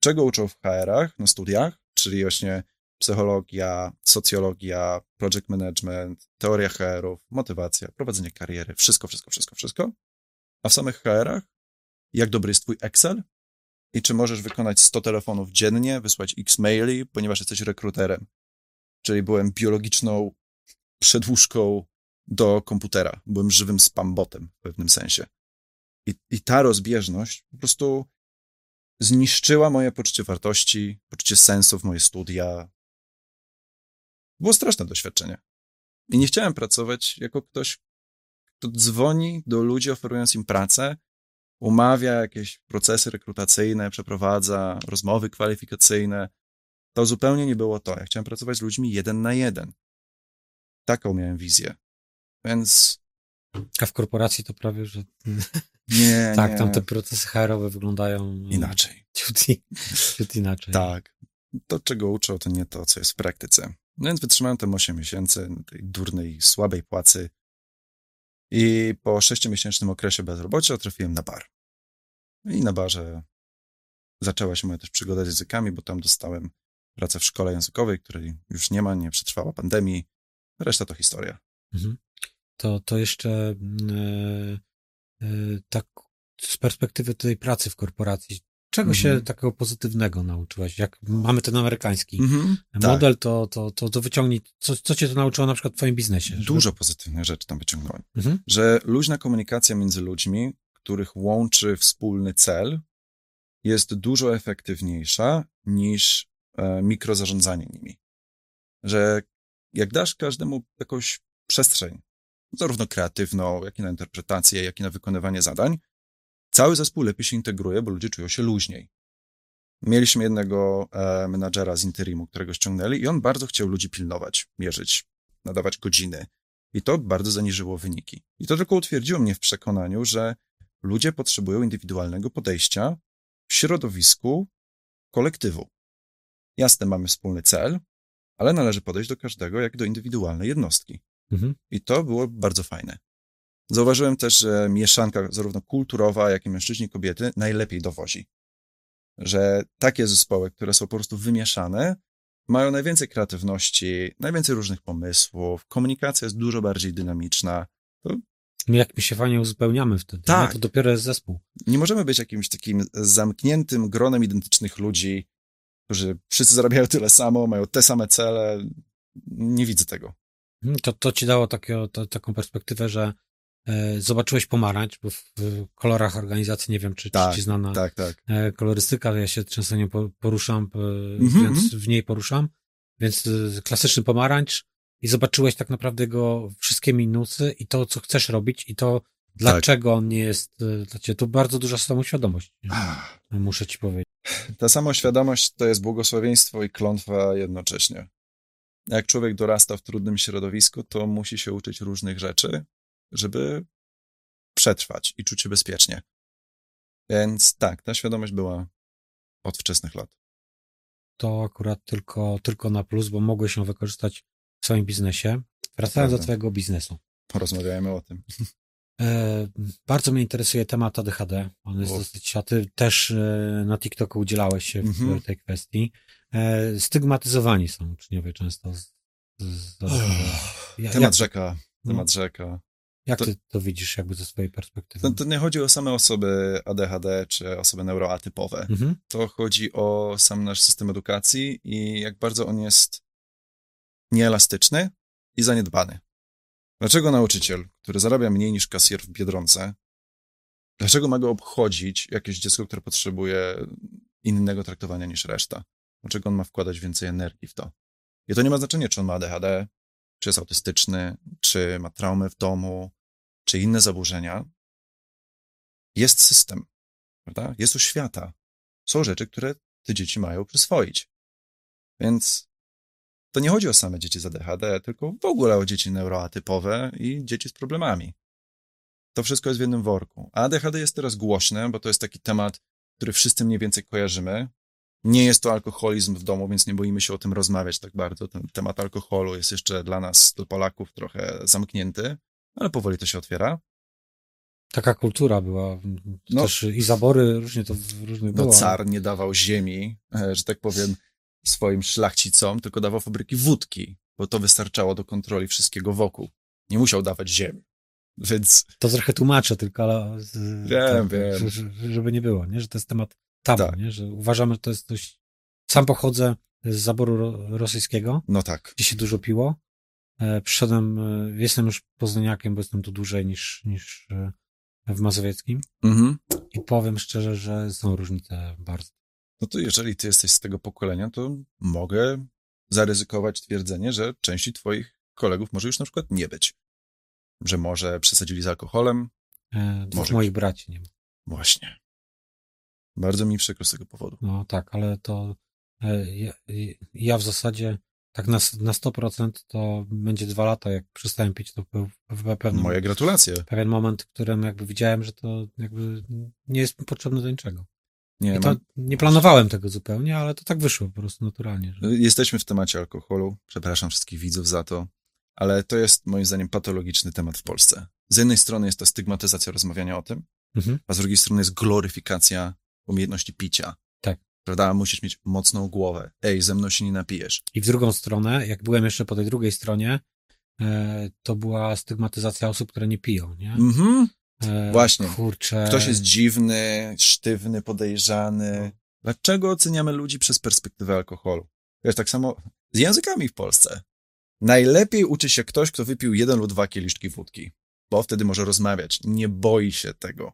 czego uczą w HR-ach na studiach, czyli właśnie psychologia, socjologia, project management, teoria HR-ów, motywacja, prowadzenie kariery, wszystko, wszystko, wszystko, wszystko. A w samych HR-ach, jak dobry jest twój Excel i czy możesz wykonać 100 telefonów dziennie, wysłać x maili, ponieważ jesteś rekruterem. Czyli byłem biologiczną przedłużką do komputera. Byłem żywym spambotem w pewnym sensie. I, I ta rozbieżność po prostu zniszczyła moje poczucie wartości, poczucie sensu w moje studia. Było straszne doświadczenie. I nie chciałem pracować jako ktoś, kto dzwoni do ludzi, oferując im pracę, umawia jakieś procesy rekrutacyjne, przeprowadza rozmowy kwalifikacyjne. To zupełnie nie było to. Ja chciałem pracować z ludźmi jeden na jeden. Taką miałem wizję. Więc A w korporacji to prawie, że... nie, tak, nie. tam te procesy HR-owe wyglądają... inaczej. Ciut, ciut inaczej. Tak. To, czego uczą, to nie to, co jest w praktyce. No więc wytrzymałem tam 8 miesięcy tej durnej, słabej płacy i po 6-miesięcznym okresie bezrobocia trafiłem na bar. I na barze zaczęła się moja też przygoda z językami, bo tam dostałem pracę w szkole językowej, której już nie ma, nie przetrwała pandemii. Reszta to historia. Mhm. To, to jeszcze e, e, tak z perspektywy tej pracy w korporacji, czego Mhm. się takiego pozytywnego nauczyłeś? Jak mamy ten amerykański Mhm, tak. model, to, to, to, to wyciągnij, co, co cię to nauczyło na przykład w twoim biznesie? Żeby- Dużo pozytywnych rzeczy tam wyciągnąłem. Mhm. że luźna komunikacja między ludźmi, których łączy wspólny cel, jest dużo efektywniejsza niż e, mikrozarządzanie nimi. Że jak dasz każdemu jakąś przestrzeń, zarówno kreatywną, jak i na interpretację, jak i na wykonywanie zadań, cały zespół lepiej się integruje, bo ludzie czują się luźniej. Mieliśmy jednego e, menadżera z interimu, którego ściągnęli i on bardzo chciał ludzi pilnować, mierzyć, nadawać godziny, i to bardzo zaniżyło wyniki. I to tylko utwierdziło mnie w przekonaniu, że ludzie potrzebują indywidualnego podejścia w środowisku kolektywu. Jasne, mamy wspólny cel, ale należy podejść do każdego jak do indywidualnej jednostki. Mhm. I to było bardzo fajne. Zauważyłem też, że mieszanka zarówno kulturowa, jak i mężczyźni, kobiety najlepiej dowozi. Że takie zespoły, które są po prostu wymieszane, mają najwięcej kreatywności, najwięcej różnych pomysłów, komunikacja jest dużo bardziej dynamiczna. My jak my się fajnie uzupełniamy wtedy, Tak. no, to dopiero jest zespół. Nie możemy być jakimś takim zamkniętym gronem identycznych ludzi, którzy wszyscy zarabiają tyle samo, mają te same cele. Nie widzę tego. Mhm, To, to ci dało takiego, to, taką perspektywę, że zobaczyłeś pomarańcz, bo w, kolorach organizacji, nie wiem, czy, Tak, czy ci znana Tak, tak. e, kolorystyka, ja się często nie po- poruszam, e, Mhm, więc w niej poruszam, więc e, klasyczny pomarańcz i zobaczyłeś tak naprawdę jego wszystkie minusy i to, co chcesz robić i to, dlaczego on nie jest e, dla ciebie. To bardzo duża samoświadomość, Ach, muszę ci powiedzieć. Ta samoświadomość to jest błogosławieństwo i klątwa jednocześnie. Jak człowiek dorasta w trudnym środowisku, to musi się uczyć różnych rzeczy, żeby przetrwać i czuć się bezpiecznie. Więc tak, ta świadomość była od wczesnych lat. To akurat tylko, tylko na plus, bo mogłeś ją wykorzystać w swoim biznesie. Wracając do twojego biznesu. Porozmawiajmy o tym. E, bardzo mnie interesuje temat ADHD. On jest o. dosyć, a ty też e, na TikToku udzielałeś się w mhm. tej kwestii. E, stygmatyzowani są uczniowie często z, z ADHD. Ja, temat rzeka, no. temat no, rzeka. Jak to, ty to widzisz jakby ze swojej perspektywy? To, to, nie chodzi o same osoby ADHD czy osoby neuroatypowe. Mhm. To chodzi o sam nasz system edukacji i jak bardzo on jest nieelastyczny i zaniedbany. Dlaczego nauczyciel, który zarabia mniej niż kasjer w Biedronce, dlaczego ma go obchodzić jakieś dziecko, które potrzebuje innego traktowania niż reszta? Dlaczego on ma wkładać więcej energii w to? I to nie ma znaczenia, czy on ma ADHD, czy jest autystyczny, czy ma traumę w domu, czy inne zaburzenia. Jest system, prawda? Jest oświata. Są rzeczy, które te dzieci mają przyswoić. Więc to nie chodzi o same dzieci z ADHD, tylko w ogóle o dzieci neuroatypowe i dzieci z problemami. To wszystko jest w jednym worku. A ADHD jest teraz głośne, bo to jest taki temat, który wszyscy mniej więcej kojarzymy. Nie jest to alkoholizm w domu, więc nie boimy się o tym rozmawiać tak bardzo. Ten temat alkoholu jest jeszcze dla nas, dla Polaków, trochę zamknięty, ale powoli to się otwiera. Taka kultura była. No, Też i zabory różnie to różnie no, było. car nie dawał ziemi, e, że tak powiem, swoim szlachcicom, tylko dawał fabryki wódki, bo to wystarczało do kontroli wszystkiego wokół. Nie musiał dawać ziemi. Więc... To trochę tłumaczę tylko, ale... Wiem, to, wiem. Żeby nie było, nie? Że to jest temat tabu, tak. nie? Że uważamy, że to jest dość... Sam pochodzę z zaboru rosyjskiego. No tak. Gdzie się dużo piło. E, przyszedłem, e, jestem już poznaniakiem, bo jestem tu dłużej niż, niż e, w Mazowieckim. Mhm. I powiem szczerze, że są różnice bardzo. No to jeżeli ty jesteś z tego pokolenia, to mogę zaryzykować twierdzenie, że części twoich kolegów może już na przykład nie być. Że może przesadzili z alkoholem. E, może moich braci nie ma. Właśnie. Bardzo mi przykro z tego powodu. No tak, ale to e, ja, ja w zasadzie tak na, na 100% to będzie dwa lata, jak przestałem pić, to był pewnym... Moje gratulacje. Pewien moment, w którym jakby widziałem, że to jakby nie jest potrzebne do niczego. Nie, mam... nie planowałem tego zupełnie, ale to tak wyszło po prostu naturalnie. Że... Jesteśmy w temacie alkoholu. Przepraszam wszystkich widzów za to, ale to jest moim zdaniem patologiczny temat w Polsce. Z jednej strony jest to stygmatyzacja rozmawiania o tym, mhm. a z drugiej strony jest gloryfikacja umiejętności picia. Tak. Prawda? Musisz mieć mocną głowę. Ej, ze mną się nie napijesz. I w drugą stronę, jak byłem jeszcze po tej drugiej stronie, e, to była stygmatyzacja osób, które nie piją, nie? Mhm. E, Właśnie. Kurczę. Ktoś jest dziwny, sztywny, podejrzany. Dlaczego oceniamy ludzi przez perspektywę alkoholu? Wiesz, tak samo z językami w Polsce. Najlepiej uczy się ktoś, kto wypił jeden lub dwa kieliszki wódki, bo wtedy może rozmawiać. Nie boi się tego.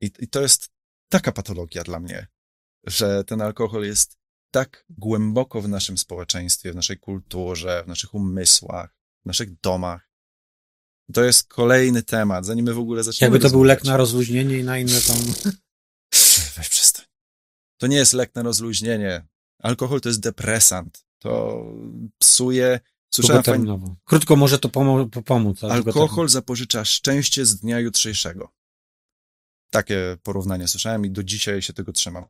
I, I to jest taka patologia dla mnie, że ten alkohol jest tak głęboko w naszym społeczeństwie, w naszej kulturze, w naszych umysłach, w naszych domach, to jest kolejny temat, zanim my w ogóle zaczniemy Jakby to był lek na rozluźnienie i na inne tam... Weź przestań. To nie jest lek na rozluźnienie. Alkohol to jest depresant. To psuje... Słyszałem fajnie... Krótko może to pomo pomóc. Alkohol zapożycza szczęście z dnia jutrzejszego. Takie porównanie słyszałem i do dzisiaj się tego trzymam.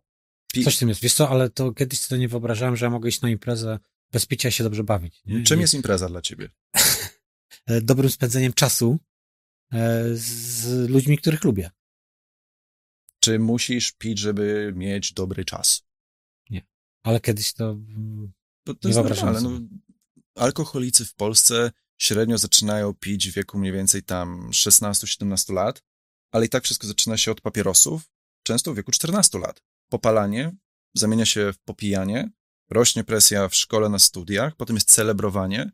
Pi Coś w tym jest. Wiesz co, ale to kiedyś sobie nie wyobrażałem, że ja mogę iść na imprezę bez picia się dobrze bawić. Nie? Czym jest impreza dla ciebie? E, dobrym spędzeniem czasu e, z ludźmi, których lubię. Czy musisz pić, żeby mieć dobry czas? Nie. Ale kiedyś to. to, to nie jest normalne. No, alkoholicy w Polsce średnio zaczynają pić w wieku mniej więcej tam 16-17 lat, ale i tak wszystko zaczyna się od papierosów, często w wieku 14 lat. Popalanie zamienia się w popijanie, rośnie presja w szkole na studiach, potem jest celebrowanie,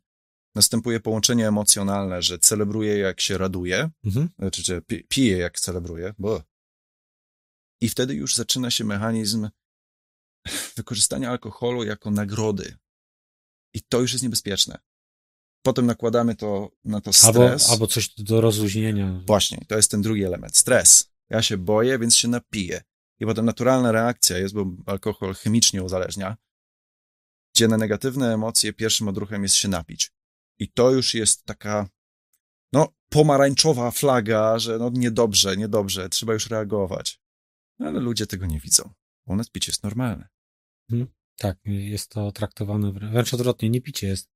następuje połączenie emocjonalne, że celebruje jak się raduje, mhm. znaczy, że pije jak celebruje, bo i wtedy już zaczyna się mechanizm wykorzystania alkoholu jako nagrody. I to już jest niebezpieczne. Potem nakładamy to na to stres. Albo, albo coś do rozluźnienia. Właśnie, to jest ten drugi element. Stres. Ja się boję, więc się napiję. I potem naturalna reakcja jest, bo alkohol chemicznie uzależnia, gdzie na negatywne emocje pierwszym odruchem jest się napić. I to już jest taka no, pomarańczowa flaga, że no niedobrze, niedobrze, trzeba już reagować. No, ale ludzie tego nie widzą. U nas picie jest normalne. Hmm, tak, jest to traktowane wręcz odwrotnie. Nie picie jest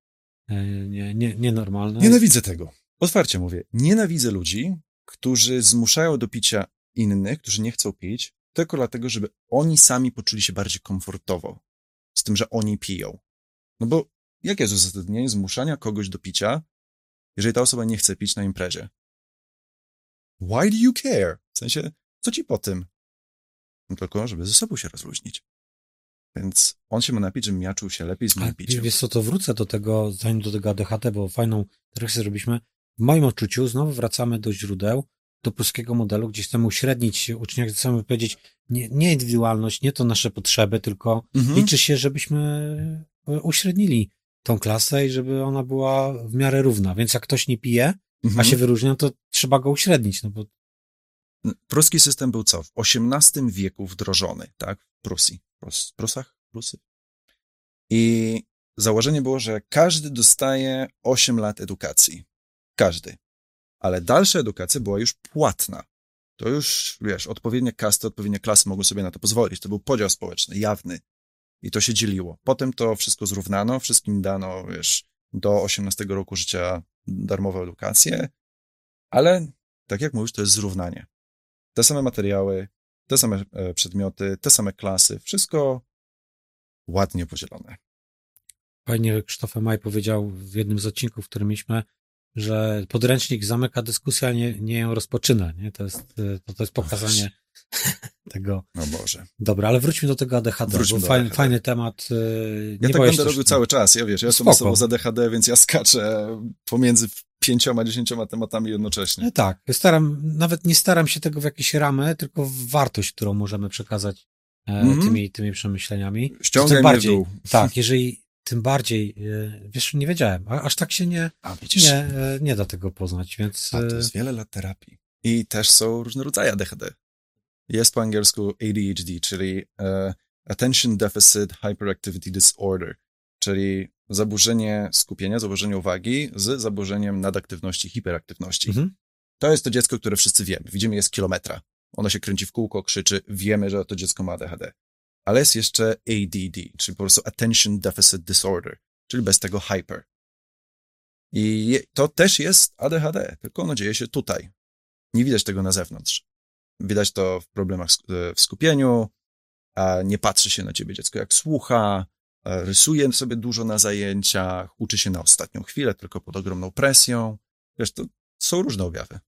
nie, nie, nienormalne. Nienawidzę tego. Otwarcie mówię. Nienawidzę ludzi, którzy zmuszają do picia innych, którzy nie chcą pić, tylko dlatego, żeby oni sami poczuli się bardziej komfortowo z tym, że oni piją. No bo jakie jest uzasadnienie zmuszania kogoś do picia, jeżeli ta osoba nie chce pić na imprezie? Why do you care? W sensie, co ci po tym? No tylko, żeby ze sobą się rozluźnić. Więc on się ma napić, żeby ja czuł się lepiej z moim piciem. Wiesz co, to wrócę do tego, zanim do tego ADHD, bo fajną refleksję zrobiliśmy. W moim odczuciu znowu wracamy do źródeł, do polskiego modelu, gdzie chcemy uśrednić uczniach, chcemy powiedzieć, nie, nie indywidualność, nie to nasze potrzeby, tylko mhm. liczy się, żebyśmy uśrednili tą klasę i żeby ona była w miarę równa. Więc jak ktoś nie pije, mhm. a się wyróżnia, to trzeba go uśrednić, no bo Pruski system był co? W XVIII wieku wdrożony, tak? W Prusji. Prus, Prusach? Prusy? I założenie było, że każdy dostaje 8 lat edukacji. Każdy. Ale dalsza edukacja była już płatna. To już, wiesz, odpowiednie kasty, odpowiednie klasy mogły sobie na to pozwolić. To był podział społeczny, jawny. I to się dzieliło. Potem to wszystko zrównano, wszystkim dano, wiesz, do 18 roku życia darmową edukację, ale tak jak mówisz, to jest zrównanie. Te same materiały, te same e, przedmioty, te same klasy, wszystko ładnie podzielone. Fajnie Krzysztof Maj powiedział w jednym z odcinków, który mieliśmy, że podręcznik zamyka dyskusję, a nie, nie ją rozpoczyna. Nie? To, jest, e, to, to jest pokazanie tego. No Boże. Dobra, ale wróćmy do tego ADHD, wróćmy bo fajny, ADHD. fajny temat. E, ja tak będę robił cały czas, ja wiesz, ja jestem osobą z ADHD, więc ja skaczę pomiędzy pięcioma, dziesięcioma tematami jednocześnie. No tak, staram, nawet nie staram się tego w jakieś ramy, tylko w wartość, którą możemy przekazać mm -hmm. tymi, tymi przemyśleniami. Ściągaj bardziej, dół. Tak, jeżeli tym bardziej, e, wiesz, nie wiedziałem, aż tak się nie, A, nie, e, nie da tego poznać, więc... A to jest wiele lat terapii. I też są różne rodzaje ADHD. Jest po angielsku ADHD, czyli uh, Attention Deficit Hyperactivity Disorder, czyli zaburzenie skupienia, zaburzenie uwagi z zaburzeniem nadaktywności, hiperaktywności. Mhm. To jest to dziecko, które wszyscy wiemy. Widzimy je z kilometra. Ono się kręci w kółko, krzyczy, wiemy, że to dziecko ma ADHD. Ale jest jeszcze ADD, czyli po prostu Attention Deficit Disorder, czyli bez tego hyper. I to też jest ADHD, tylko ono dzieje się tutaj. Nie widać tego na zewnątrz. Widać to w problemach w skupieniu, a nie patrzy się na ciebie dziecko jak słucha, E, rysuje sobie dużo na zajęciach, uczy się na ostatnią chwilę, tylko pod ogromną presją. Wiesz, to są różne objawy.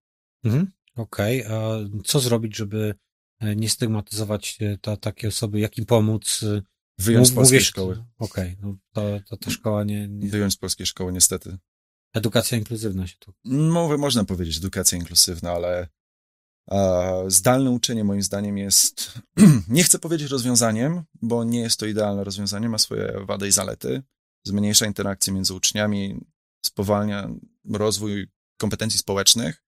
Mhm, Okej, okay. a co zrobić, żeby e, nie stygmatyzować e, ta, takie osoby, jak im pomóc? Wyjąć z polskiej szkoły. Okej, okay. no to, ta szkoła nie, nie... Wyjąć z polskiej szkoły, niestety. Edukacja inkluzywna się tu. Mówię, można powiedzieć edukacja inkluzywna, ale Zdalne uczenie moim zdaniem jest, nie chcę powiedzieć rozwiązaniem, bo nie jest to idealne rozwiązanie, ma swoje wady i zalety. Zmniejsza interakcje między uczniami, spowalnia rozwój kompetencji społecznych,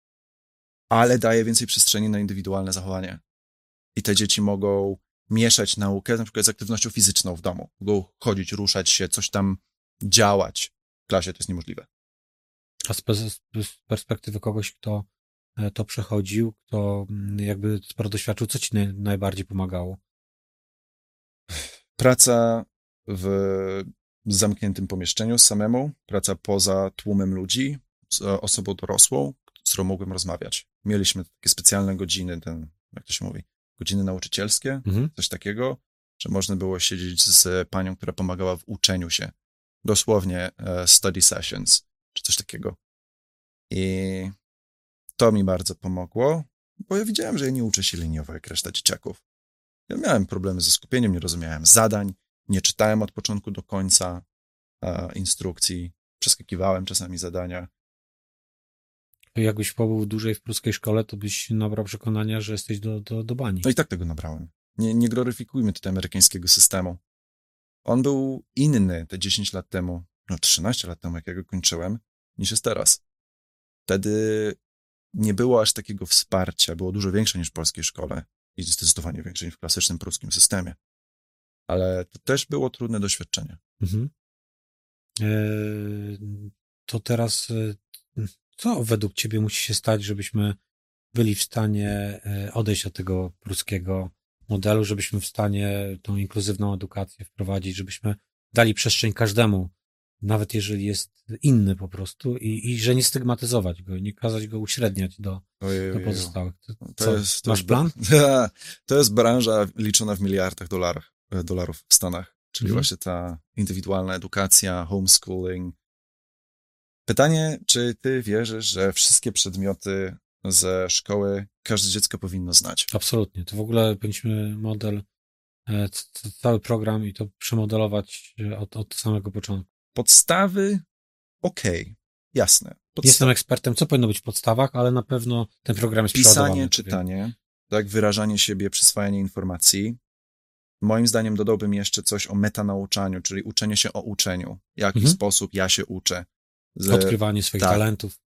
ale daje więcej przestrzeni na indywidualne zachowanie. I te dzieci mogą mieszać naukę na przykład z aktywnością fizyczną w domu. Mogą chodzić, ruszać się, coś tam działać. W klasie to jest niemożliwe. A z perspektywy kogoś, kto E, to przechodził, kto mm, jakby sporo doświadczył, co ci najbardziej pomagało? Praca w zamkniętym pomieszczeniu samemu, praca poza tłumem ludzi, z osobą dorosłą, z którą mogłem rozmawiać. Mieliśmy takie specjalne godziny, ten, jak to się mówi, godziny nauczycielskie, mhm. coś takiego, że można było siedzieć z panią, która pomagała w uczeniu się. Dosłownie study sessions, czy coś takiego. I to mi bardzo pomogło, bo ja widziałem, że ja nie uczę się liniowo jak reszta dzieciaków. Ja miałem problemy ze skupieniem, nie rozumiałem zadań, nie czytałem od początku do końca e, instrukcji, przeskakiwałem czasami zadania. Jakbyś pobył dłużej w pruskiej szkole, to byś nabrał przekonania, że jesteś do, do, do bani. No i tak tego nabrałem. Nie, nie gloryfikujmy tutaj amerykańskiego systemu. On był inny te 10 lat temu, no 13 lat temu, jak ja go kończyłem, niż jest teraz. Wtedy nie było aż takiego wsparcia, było dużo większe niż w polskiej szkole i zdecydowanie większe niż w klasycznym pruskim systemie. Ale to też było trudne doświadczenie. Mhm. E, to teraz, e, co według ciebie musi się stać, żebyśmy byli w stanie e, odejść od tego pruskiego modelu, żebyśmy w stanie tą inkluzywną edukację wprowadzić, żebyśmy dali przestrzeń każdemu, nawet jeżeli jest inny po prostu i, i że nie stygmatyzować go, nie kazać go uśredniać do, Ojej, do pozostałych. To, To co, jest, to masz jest, plan? To jest branża liczona w miliardach dolarów, dolarów w Stanach, czyli Mhm. właśnie ta indywidualna edukacja, homeschooling. Pytanie, czy ty wierzysz, że wszystkie przedmioty ze szkoły każde dziecko powinno znać? Absolutnie. To w ogóle powinniśmy model, e, cały program i to przemodelować e, od, od samego początku. Podstawy, okej, jasne. Podsta- Jestem ekspertem, co powinno być w podstawach, ale na pewno ten program jest. Pisanie, czytanie, tak, wyrażanie siebie, przyswajanie informacji. Moim zdaniem dodałbym jeszcze coś o metanauczaniu, czyli uczenie się o uczeniu. W jaki Mhm. sposób ja się uczę. Z, Odkrywanie swoich tak. talentów.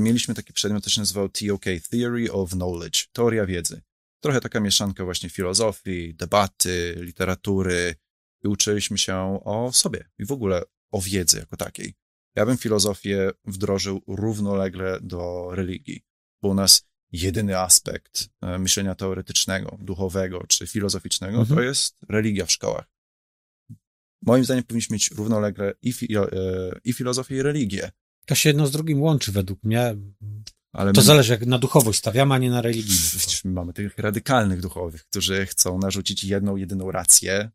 mieliśmy taki przedmiot, to się nazywał TOK, Theory of Knowledge, teoria wiedzy. Trochę taka mieszanka właśnie filozofii, debaty, literatury i uczyliśmy się o sobie i w ogóle o wiedzy jako takiej. Ja bym filozofię wdrożył równolegle do religii, bo u nas jedyny aspekt e, myślenia teoretycznego, duchowego czy filozoficznego Mhm. to jest religia w szkołach. Moim zdaniem powinniśmy mieć równolegle i, e, i filozofię, i religię. To się jedno z drugim łączy według mnie. Ale To my- zależy, jak na duchowość stawiamy, a nie na religijność. Przecież my mamy tych radykalnych duchowych, którzy chcą narzucić jedną, jedyną rację,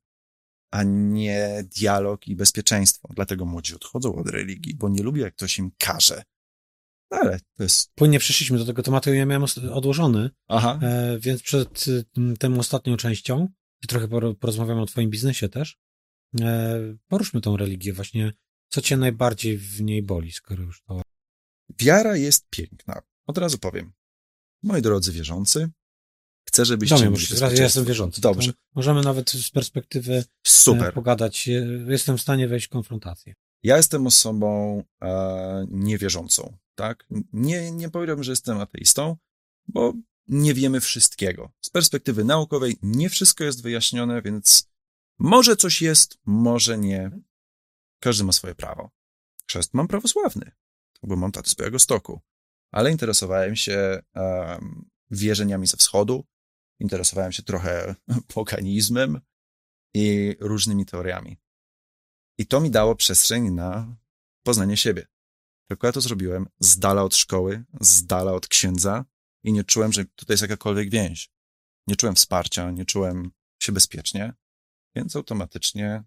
a nie dialog i bezpieczeństwo. Dlatego młodzi odchodzą od religii, bo nie lubią, jak ktoś im każe. No Ale to jest... Płynnie przeszliśmy do tego tematu ja miałem odłożony, Aha. e, więc przed tą ostatnią częścią, i trochę por- porozmawiamy o twoim biznesie też, e, poruszmy tą religię właśnie. Co cię najbardziej w niej boli, skoro już to... Wiara jest piękna. Od razu powiem. Moi drodzy wierzący, chcę, żebyście Domiem, mieli już raz ja jestem wierzący. Dobrze. To Możemy nawet z perspektywy e, Super. pogadać. Jestem w stanie wejść w konfrontację. Ja jestem osobą e, niewierzącą, tak? Nie, nie powiedziałbym, że jestem ateistą, bo nie wiemy wszystkiego. Z perspektywy naukowej nie wszystko jest wyjaśnione, więc może coś jest, może nie. Każdy ma swoje prawo. Chrzest mam prawosławny, bo mam taty z Białego Stoku. Ale interesowałem się em, wierzeniami ze wschodu, interesowałem się trochę poganizmem i różnymi teoriami. I to mi dało przestrzeń na poznanie siebie. Tylko ja to zrobiłem z dala od szkoły, z dala od księdza i nie czułem, że tutaj jest jakakolwiek więź. Nie czułem wsparcia, nie czułem się bezpiecznie, więc automatycznie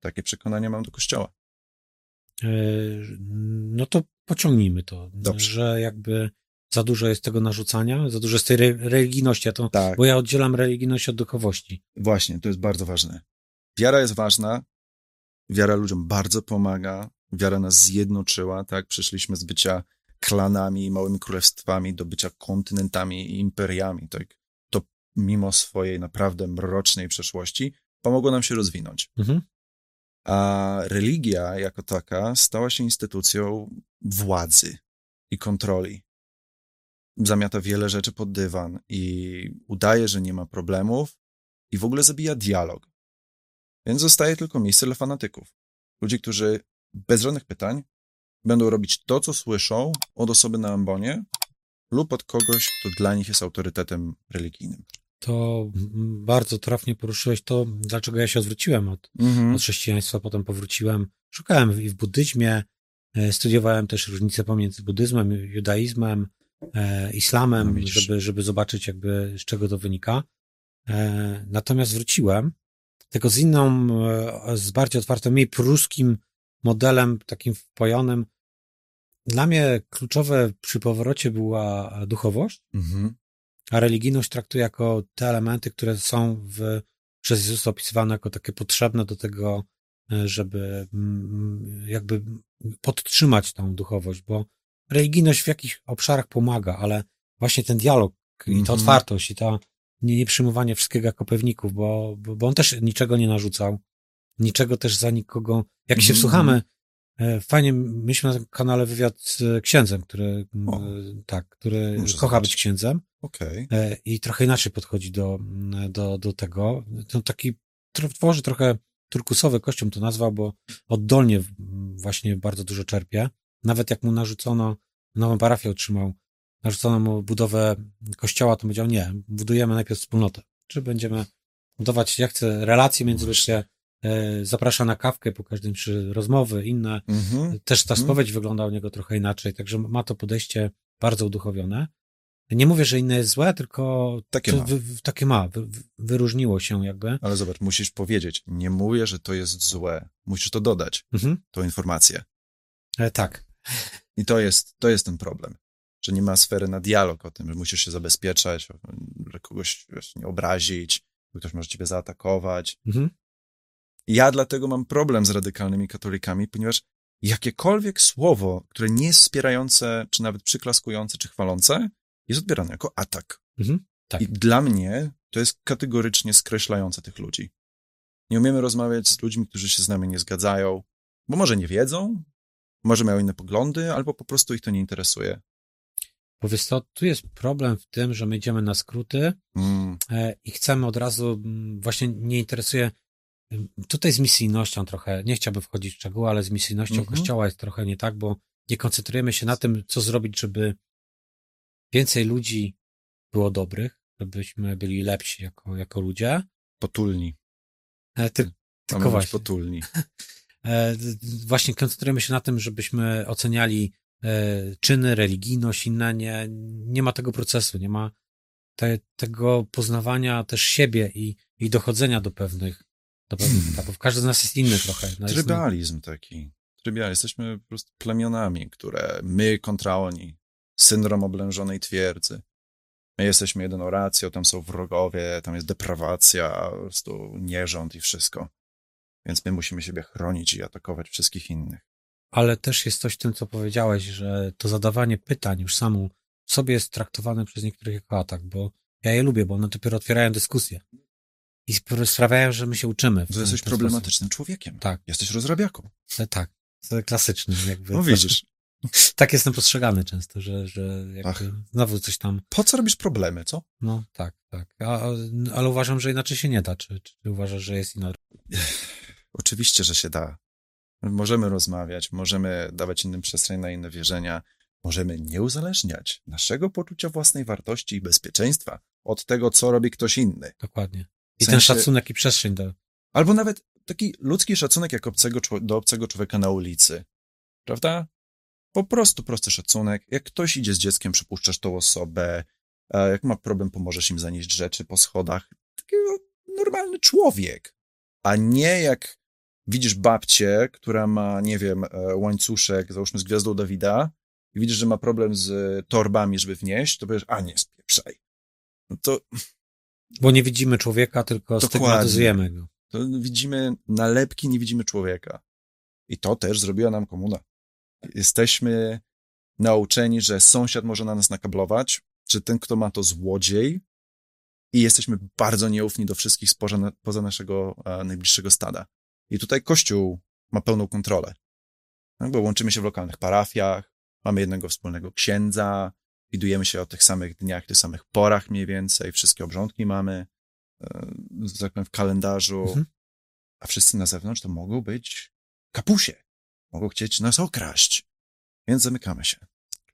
takie przekonanie mam do kościoła. E, No to pociągnijmy to, Dobrze. że jakby za dużo jest tego narzucania, za dużo jest tej re- religijności, a to, Tak, bo ja oddzielam religijność od duchowości. właśnie, to jest bardzo ważne. Wiara jest ważna, wiara ludziom bardzo pomaga, wiara nas zjednoczyła, tak? Przeszliśmy z bycia klanami, małymi królestwami do bycia kontynentami i imperiami, tak? To mimo swojej naprawdę mrocznej przeszłości pomogło nam się rozwinąć. Mhm. A religia jako taka stała się instytucją władzy i kontroli. Zamiata wiele rzeczy pod dywan i udaje, że nie ma problemów i w ogóle zabija dialog. Więc zostaje tylko miejsce dla fanatyków. Ludzi, którzy bez żadnych pytań będą robić to, co słyszą od osoby na ambonie lub od kogoś, kto dla nich jest autorytetem religijnym. To bardzo trafnie poruszyłeś to, dlaczego ja się odwróciłem od, Mhm. od chrześcijaństwa, potem powróciłem. Szukałem i w buddyzmie, e, studiowałem też różnice pomiędzy buddyzmem, judaizmem, e, islamem, No żeby, żeby zobaczyć jakby z czego to wynika. E, Natomiast wróciłem, tylko z inną, e, z bardziej otwartym, mniej pruskim modelem, takim wpojonym. Dla mnie kluczowe przy powrocie była duchowość, Mhm. a religijność traktuję jako te elementy, które są w, przez Jezusa opisywane jako takie potrzebne do tego, e, żeby mm, jakby podtrzymać tą duchowość, bo religijność w jakichś obszarach pomaga, ale właśnie ten dialog i ta Mhm. otwartość i ta nie, nie przyjmowanie wszystkiego jako pewników, bo, bo, bo on też niczego nie narzucał, niczego też za nikogo. Jak się Mhm. wsłuchamy, e, fajnie, myśmy na tym kanale wywiad z księdzem, który, O. tak, który kocha zobaczyć. być księdzem Okej. e, i trochę inaczej podchodzi do, do, do tego. To taki tworzy trochę turkusowy kościół to nazwał, bo oddolnie właśnie bardzo dużo czerpie. Nawet jak mu narzucono nową parafię otrzymał narzucono mu budowę kościoła, to powiedział nie, budujemy najpierw wspólnotę. Czy będziemy budować, ja chcę relacje międzyludzkie, e, zaprasza na kawkę po każdym przy rozmowy, inne. Mhm. Też ta Mhm. spowiedź wygląda u niego trochę inaczej, także ma to podejście bardzo uduchowione. Nie mówię, że inne jest złe, tylko Takie ma. Wy, takie ma, wy, wy- wyróżniło się jakby. Ale zobacz, musisz powiedzieć, nie mówię, że to jest złe. Musisz to dodać, Mhm. tą informację. E, tak, I to jest, to jest ten problem, że nie ma sfery na dialog o tym, że musisz się zabezpieczać, że kogoś wiesz, nie obrazić, bo ktoś może ciebie zaatakować. mhm. Ja dlatego mam problem z radykalnymi katolikami, ponieważ jakiekolwiek słowo, które nie jest wspierające, czy nawet przyklaskujące, czy chwalące, jest odbierane jako atak. Mhm. Tak. I dla mnie to jest kategorycznie skreślające tych ludzi. Nie umiemy rozmawiać z ludźmi, którzy się z nami nie zgadzają, bo może nie wiedzą, może mają inne poglądy, albo po prostu ich to nie interesuje. Bo wiesz co, tu jest problem w tym, że my idziemy na skróty, Mm, E, i chcemy od razu, mm, właśnie nie interesuje, mm, tutaj z misyjnością trochę, nie chciałbym wchodzić w szczegóły, ale z misyjnością Mhm. Kościoła jest trochę nie tak, bo nie koncentrujemy się na tym, co zrobić, żeby więcej ludzi było dobrych, żebyśmy byli lepsi jako, jako ludzie. potulni. E, Ty, tylko właśnie. potulni. E, Właśnie koncentrujemy się na tym, żebyśmy oceniali e, czyny, religijność, inne. Nie, nie ma tego procesu, nie ma te, tego poznawania też siebie i, i dochodzenia do pewnych, do pewnych Hmm. etapów. Każdy z nas jest inny trochę. No jest- Trybalizm taki. Trybalizm. Jesteśmy po prostu plemionami, które my kontra oni. Syndrom oblężonej twierdzy. My jesteśmy jedyną racją, tam są wrogowie, tam jest deprawacja, po prostu nierząd i wszystko. Więc my musimy siebie chronić i atakować wszystkich innych. Ale też jest coś w tym, co powiedziałeś, że to zadawanie pytań już samo sobie jest traktowane przez niektórych jako atak, bo ja je lubię, bo one dopiero otwierają dyskusję. I sp- sprawiają, że my się uczymy. To jesteś ten sposób. problematycznym człowiekiem. Tak. Jesteś rozrabiaką. E, Tak, to klasyczny jakby. No widzisz, Tak jestem postrzegany często, że, że jakby znowu coś tam, po co robisz problemy, co? no tak, tak. A, ale uważam, że inaczej się nie da. Czy, czy uważasz, że jest inaczej? Oczywiście, że się da. Możemy rozmawiać, możemy dawać innym przestrzeń na inne wierzenia, możemy nie uzależniać naszego poczucia własnej wartości i bezpieczeństwa od tego, co robi ktoś inny. Dokładnie. W I ten sensie- szacunek i przestrzeń do... Albo nawet taki ludzki szacunek jak obcego, do obcego człowieka na ulicy. Prawda? Po prostu prosty szacunek. Jak ktoś idzie z dzieckiem, przypuszczasz tą osobę. Jak ma problem, pomożesz im zanieść rzeczy po schodach. Taki no, normalny człowiek. A nie jak widzisz babcię, która ma, nie wiem, e, łańcuszek, załóżmy z gwiazdą Dawida, i widzisz, że ma problem z torbami, żeby wnieść, to powiesz, a nie, spieprzaj. No to Bo nie widzimy człowieka, tylko Dokładnie. stygmatyzujemy go. To widzimy nalepki, nie widzimy człowieka. I to też zrobiła nam komuna. Jesteśmy nauczeni, że sąsiad może na nas nakablować, że ten, kto ma to złodziej i jesteśmy bardzo nieufni do wszystkich spoza, poza naszego e, najbliższego stada. I tutaj Kościół ma pełną kontrolę. Tak? Bo łączymy się w lokalnych parafiach, mamy jednego wspólnego księdza, widujemy się o tych samych dniach, tych samych porach mniej więcej, wszystkie obrządki mamy, e, że tak powiem, w kalendarzu, Mhm. a wszyscy na zewnątrz to mogą być kapusie. Mogą chcieć nas okraść. Więc zamykamy się.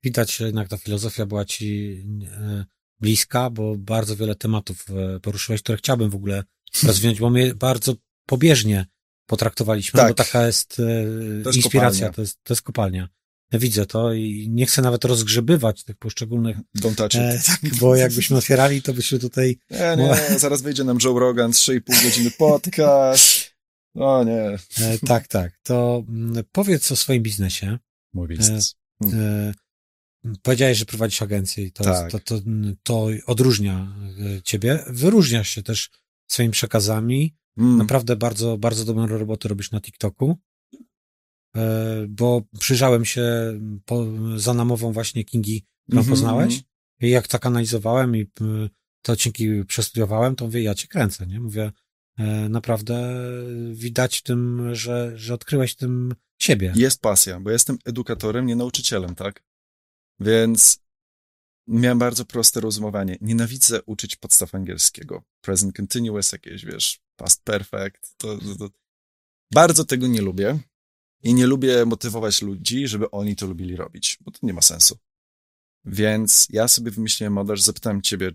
Widać, że jednak ta filozofia była ci e, bliska, bo bardzo wiele tematów e, poruszyłeś, które chciałbym w ogóle rozwinąć, bo my bardzo pobieżnie potraktowaliśmy, Tak. bo taka jest, e, To jest inspiracja, kopalnia. to jest, to jest kopalnia. Ja widzę to i nie chcę nawet rozgrzebywać tych poszczególnych, Don't touch e, it. tak, bo jakbyśmy otwierali, to byśmy tutaj, Nie, nie, zaraz wyjdzie nam Joe Rogan, 3,5 godziny podcast. O nie. e, tak, tak, to mm, powiedz o swoim biznesie. Mój biznes. E, Powiedziałeś, że prowadzisz agencję i to, Tak. to, to, to odróżnia e, ciebie. Wyróżniasz się też swoimi przekazami. Mm. Naprawdę bardzo, bardzo dobrą robotę robisz na TikToku. E, Bo przyjrzałem się po, za namową właśnie Kingi, którą Mhm, poznałeś. mhm. I jak tak analizowałem i te odcinki przestudiowałem, to mówię, ja cię kręcę, nie? Mówię, e, naprawdę widać w tym, że, że odkryłeś tym siebie. Jest pasja, bo jestem edukatorem, nie nauczycielem, tak? Więc miałem bardzo proste rozumowanie. Nienawidzę uczyć podstaw angielskiego. Present continuous, jakieś, wiesz, past perfect. To, to. Bardzo tego nie lubię. I nie lubię motywować ludzi, żeby oni to lubili robić, bo to nie ma sensu. Więc ja sobie wymyśliłem model, że zapytałem ciebie,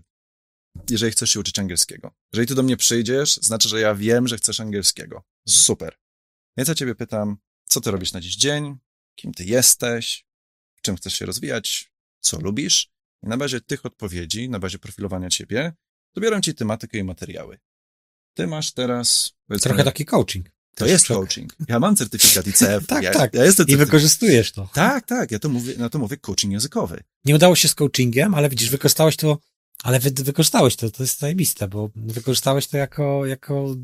jeżeli chcesz się uczyć angielskiego. Jeżeli ty do mnie przyjdziesz, znaczy, że ja wiem, że chcesz angielskiego. Super. Więc ja ciebie pytam, co ty robisz na dziś dzień, kim ty jesteś, w czym chcesz się rozwijać, co lubisz. I na bazie tych odpowiedzi, na bazie profilowania ciebie, dobieram ci tematykę i materiały. Ty masz teraz... Trochę taki coaching. To jest coaching. Ja mam certyfikat ICF. tak, ja, tak. Ja jestem I wykorzystujesz to. Tak, tak. Ja to mówię, na to mówię coaching językowy. Nie udało się z coachingiem, ale widzisz, wykorzystałeś to, ale wy, wykorzystałeś to, to jest zajebiste, bo wykorzystałeś to jako, jako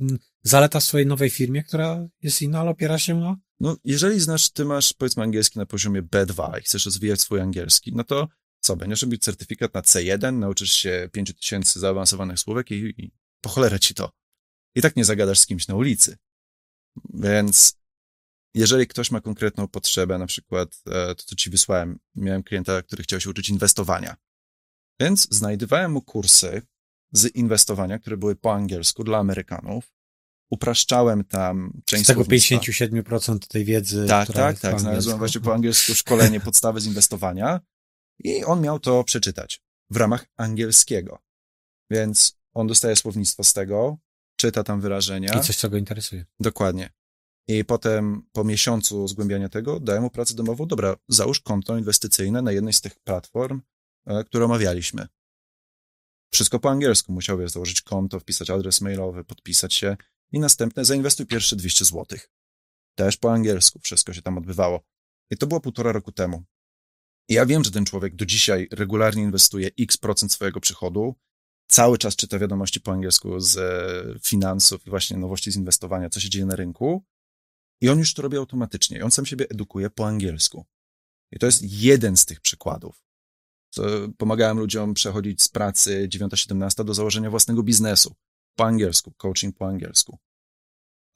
zaleta w swojej nowej firmie, która jest inna, ale opiera się na... No, jeżeli znasz, ty masz, powiedzmy, angielski na poziomie B2 i chcesz rozwijać swój angielski, no to co, będziesz robić certyfikat na C1, nauczysz się 5000 zaawansowanych słówek i, i po cholerę ci to. I tak nie zagadasz z kimś na ulicy. Więc jeżeli ktoś ma konkretną potrzebę, na przykład e, to, co ci wysłałem, miałem klienta, który chciał się uczyć inwestowania. Więc znajdowałem mu kursy z inwestowania, które były po angielsku dla Amerykanów. Upraszczałem tam część Z tego 57% tej wiedzy. Tak, tak, tak. Znalazłem właśnie po angielsku szkolenie podstawy z inwestowania i on miał to przeczytać w ramach angielskiego. Więc on dostaje słownictwo z tego, czyta tam wyrażenia. I coś, co go interesuje. Dokładnie. I potem po miesiącu zgłębiania tego daję mu pracę domową. Dobra, załóż konto inwestycyjne na jednej z tych platform, e, które omawialiśmy. Wszystko po angielsku. Musiałby założyć konto, wpisać adres mailowy, podpisać się i następne zainwestuj pierwsze 200 zł. Też po angielsku wszystko się tam odbywało. I to było półtora roku temu. I ja wiem, że ten człowiek do dzisiaj regularnie inwestuje x procent swojego przychodu, cały czas czyta wiadomości po angielsku z e, finansów i właśnie nowości z inwestowania, co się dzieje na rynku. I on już to robi automatycznie. I on sam siebie edukuje po angielsku. I to jest jeden z tych przykładów. Pomagałem ludziom przechodzić z pracy 9-17 do założenia własnego biznesu. Po angielsku, coaching po angielsku.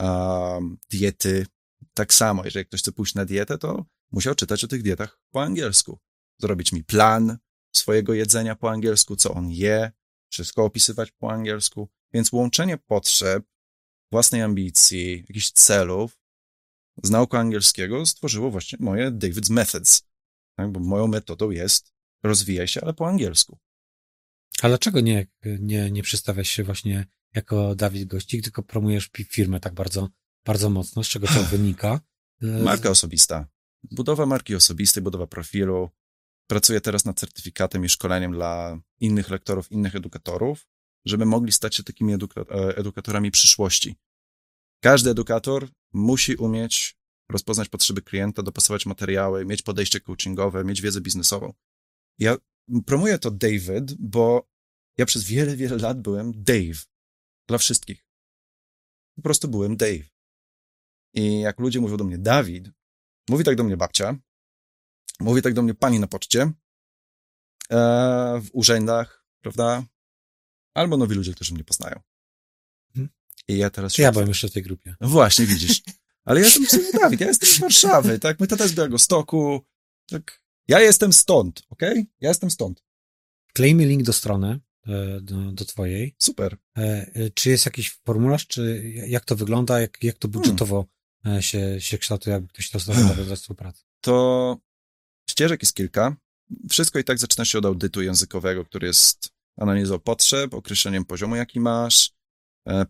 Um, diety, tak samo. Jeżeli ktoś chce pójść na dietę, to musiał czytać o tych dietach po angielsku. Zrobić mi plan swojego jedzenia po angielsku, co on je, wszystko opisywać po angielsku. Więc łączenie potrzeb, własnej ambicji, jakichś celów z nauką angielskiego stworzyło właśnie moje David's Methods. Tak? Bo moją metodą jest rozwijaj się, ale po angielsku. A dlaczego nie, nie, nie przedstawiasz się właśnie jako Dawid Gościk, tylko promujesz firmę tak bardzo, bardzo mocno, z czego to wynika? Marka osobista. Budowa marki osobistej, budowa profilu. Pracuję teraz nad certyfikatem i szkoleniem dla innych lektorów, innych edukatorów, żeby mogli stać się takimi eduka e, edukatorami przyszłości. Każdy edukator musi umieć rozpoznać potrzeby klienta, dopasować materiały, mieć podejście coachingowe, mieć wiedzę biznesową. Ja promuję to David, bo ja przez wiele, wiele lat byłem Dave. Dla wszystkich. Po prostu byłem Dave. I jak ludzie mówią do mnie Dawid, mówi tak do mnie babcia, mówi tak do mnie pani na poczcie, e, w urzędach, prawda? Albo nowi ludzie, którzy mnie poznają. Mhm. I ja teraz... Ja byłem jeszcze w tej grupie. No właśnie, widzisz. Ale ja jestem w Dawid, ja jestem z Warszawy, tak? Mój tata z Białegostoku, tak? Ja jestem stąd, ok? Ja jestem stąd. Klejmy link do strony, e, do, do twojej. Super. E, czy jest jakiś formularz, czy jak to wygląda, jak, jak to budżetowo hmm. się, się kształtuje, jakby ktoś to zastanawiał ze współpracy? To ścieżek jest kilka. Wszystko i tak zaczyna się od audytu językowego, który jest analizą potrzeb, określeniem poziomu, jaki masz,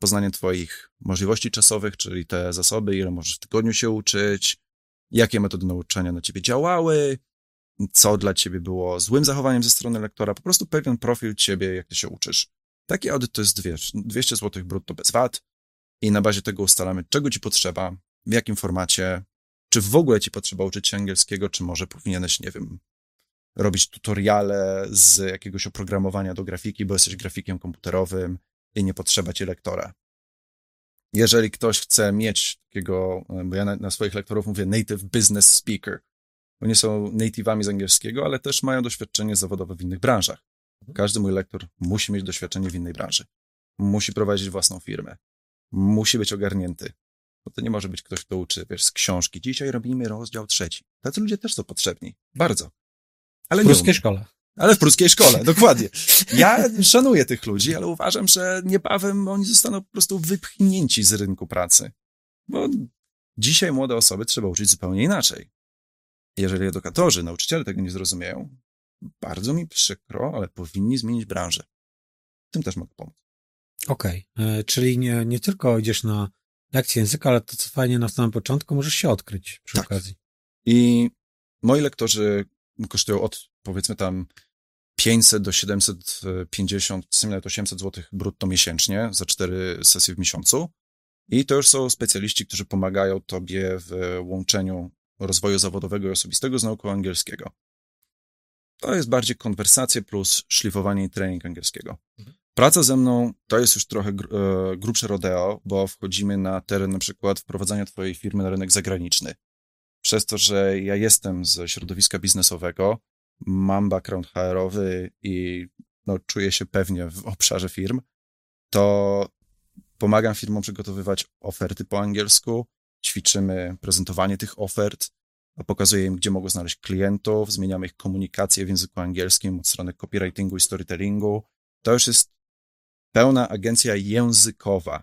poznaniem twoich możliwości czasowych, czyli te zasoby, ile możesz w tygodniu się uczyć, jakie metody nauczania na ciebie działały, co dla ciebie było złym zachowaniem ze strony lektora, po prostu pewien profil ciebie, jak ty się uczysz. Taki audyt to jest wiesz, 200 zł brutto bez VAT i na bazie tego ustalamy, czego ci potrzeba, w jakim formacie, czy w ogóle ci potrzeba uczyć się angielskiego, czy może powinieneś, nie wiem, robić tutoriale z jakiegoś oprogramowania do grafiki, bo jesteś grafikiem komputerowym i nie potrzeba ci lektora. Jeżeli ktoś chce mieć takiego, bo ja na, na swoich lektorów mówię native business speaker, oni są native'ami z angielskiego, ale też mają doświadczenie zawodowe w innych branżach. Każdy mój lektor musi mieć doświadczenie w innej branży. Musi prowadzić własną firmę. Musi być ogarnięty. Bo to nie może być ktoś, kto uczy, wiesz, z książki. Dzisiaj robimy rozdział trzeci. Tacy ludzie też są potrzebni. Bardzo. Ale w pruskiej szkole. Ale w pruskiej szkole, dokładnie. Ja szanuję tych ludzi, ale uważam, że niebawem oni zostaną po prostu wypchnięci z rynku pracy. Bo dzisiaj młode osoby trzeba uczyć zupełnie inaczej. Jeżeli edukatorzy, nauczyciele tego nie zrozumieją, bardzo mi przykro, ale powinni zmienić branżę. Tym też mogę pomóc. Okej, okay. czyli nie, nie tylko idziesz na lekcję języka, ale to co fajnie na samym początku, możesz się odkryć przy tak. okazji. I moi lektorzy kosztują od powiedzmy tam 500 do 750, nawet 800 zł brutto miesięcznie za cztery sesje w miesiącu. I to już są specjaliści, którzy pomagają tobie w łączeniu rozwoju zawodowego i osobistego z nauką angielskiego. To jest bardziej konwersacje plus szlifowanie i trening angielskiego. Mhm. Praca ze mną to jest już trochę e, grubsze rodeo, bo wchodzimy na teren na przykład wprowadzania twojej firmy na rynek zagraniczny. Przez to, że ja jestem ze środowiska biznesowego, mam background HR-owy i no, czuję się pewnie w obszarze firm, to pomagam firmom przygotowywać oferty po angielsku, ćwiczymy prezentowanie tych ofert, pokazuję im, gdzie mogą znaleźć klientów, zmieniamy ich komunikację w języku angielskim od strony copywritingu i storytellingu. To już jest pełna agencja językowa,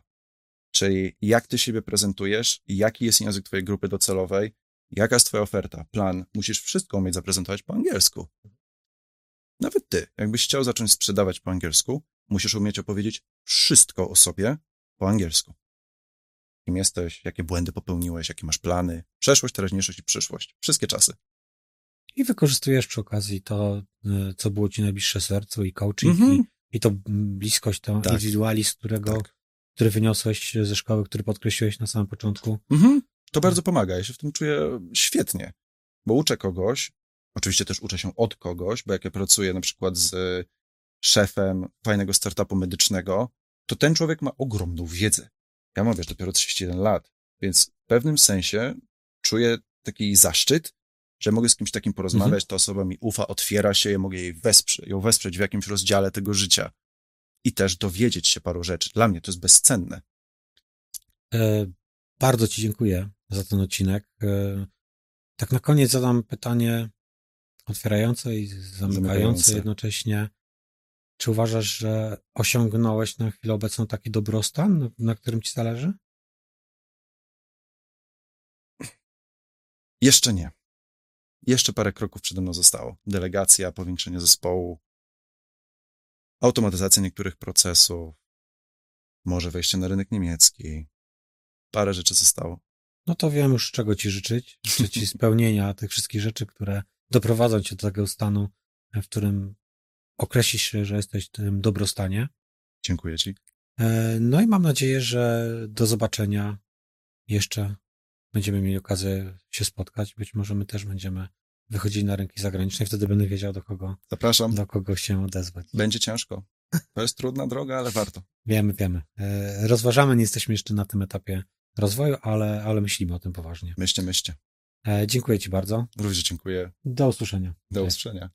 czyli jak ty siebie prezentujesz, jaki jest język twojej grupy docelowej, jaka jest twoja oferta, plan. Musisz wszystko umieć zaprezentować po angielsku. Nawet ty, jakbyś chciał zacząć sprzedawać po angielsku, musisz umieć opowiedzieć wszystko o sobie po angielsku. Kim jesteś, jakie błędy popełniłeś, jakie masz plany, przeszłość, teraźniejszość i przyszłość. Wszystkie czasy. I wykorzystujesz przy okazji to, y, co było ci najbliższe sercu i coaching mm -hmm. i, i to bliskość, to tak. indywidualizm, którego, tak. który wyniosłeś ze szkoły, który podkreśliłeś na samym początku. -hmm. To bardzo pomaga. Ja się w tym czuję świetnie, bo uczę kogoś, oczywiście też uczę się od kogoś, bo jak ja pracuję na przykład z szefem fajnego startupu medycznego, to ten człowiek ma ogromną wiedzę. Ja mam, wiesz, dopiero 31 lat, więc w pewnym sensie czuję taki zaszczyt, że mogę z kimś takim porozmawiać, mhm. ta osoba mi ufa, otwiera się, ja mogę jej wesprzeć, ją wesprzeć w jakimś rozdziale tego życia i też dowiedzieć się paru rzeczy. Dla mnie to jest bezcenne. E, bardzo Ci dziękuję za ten odcinek. E, tak na koniec zadam pytanie otwierające i zamykające, zamykające. jednocześnie. Czy uważasz, że osiągnąłeś na chwilę obecną taki dobrostan, na którym ci zależy? Jeszcze nie. Jeszcze parę kroków przede mną zostało. Delegacja, powiększenie zespołu, automatyzacja niektórych procesów, może wejście na rynek niemiecki. Parę rzeczy zostało. No to wiem już, czego ci życzyć. Życzę ci spełnienia tych wszystkich rzeczy, które doprowadzą cię do takiego stanu, w którym określisz się, że jesteś w tym dobrostanie. Dziękuję Ci. E, no i mam nadzieję, że do zobaczenia jeszcze będziemy mieli okazję się spotkać. Być może my też będziemy wychodzili na rynki zagraniczne i wtedy będę wiedział, do kogo, Zapraszam. do kogo się odezwać. Będzie ciężko. To jest trudna droga, ale warto. Wiemy, wiemy. E, rozważamy, nie jesteśmy jeszcze na tym etapie rozwoju, ale, ale myślimy o tym poważnie. Myślcie, myślcie. E, dziękuję Ci bardzo. Również dziękuję. Do usłyszenia. Do usłyszenia.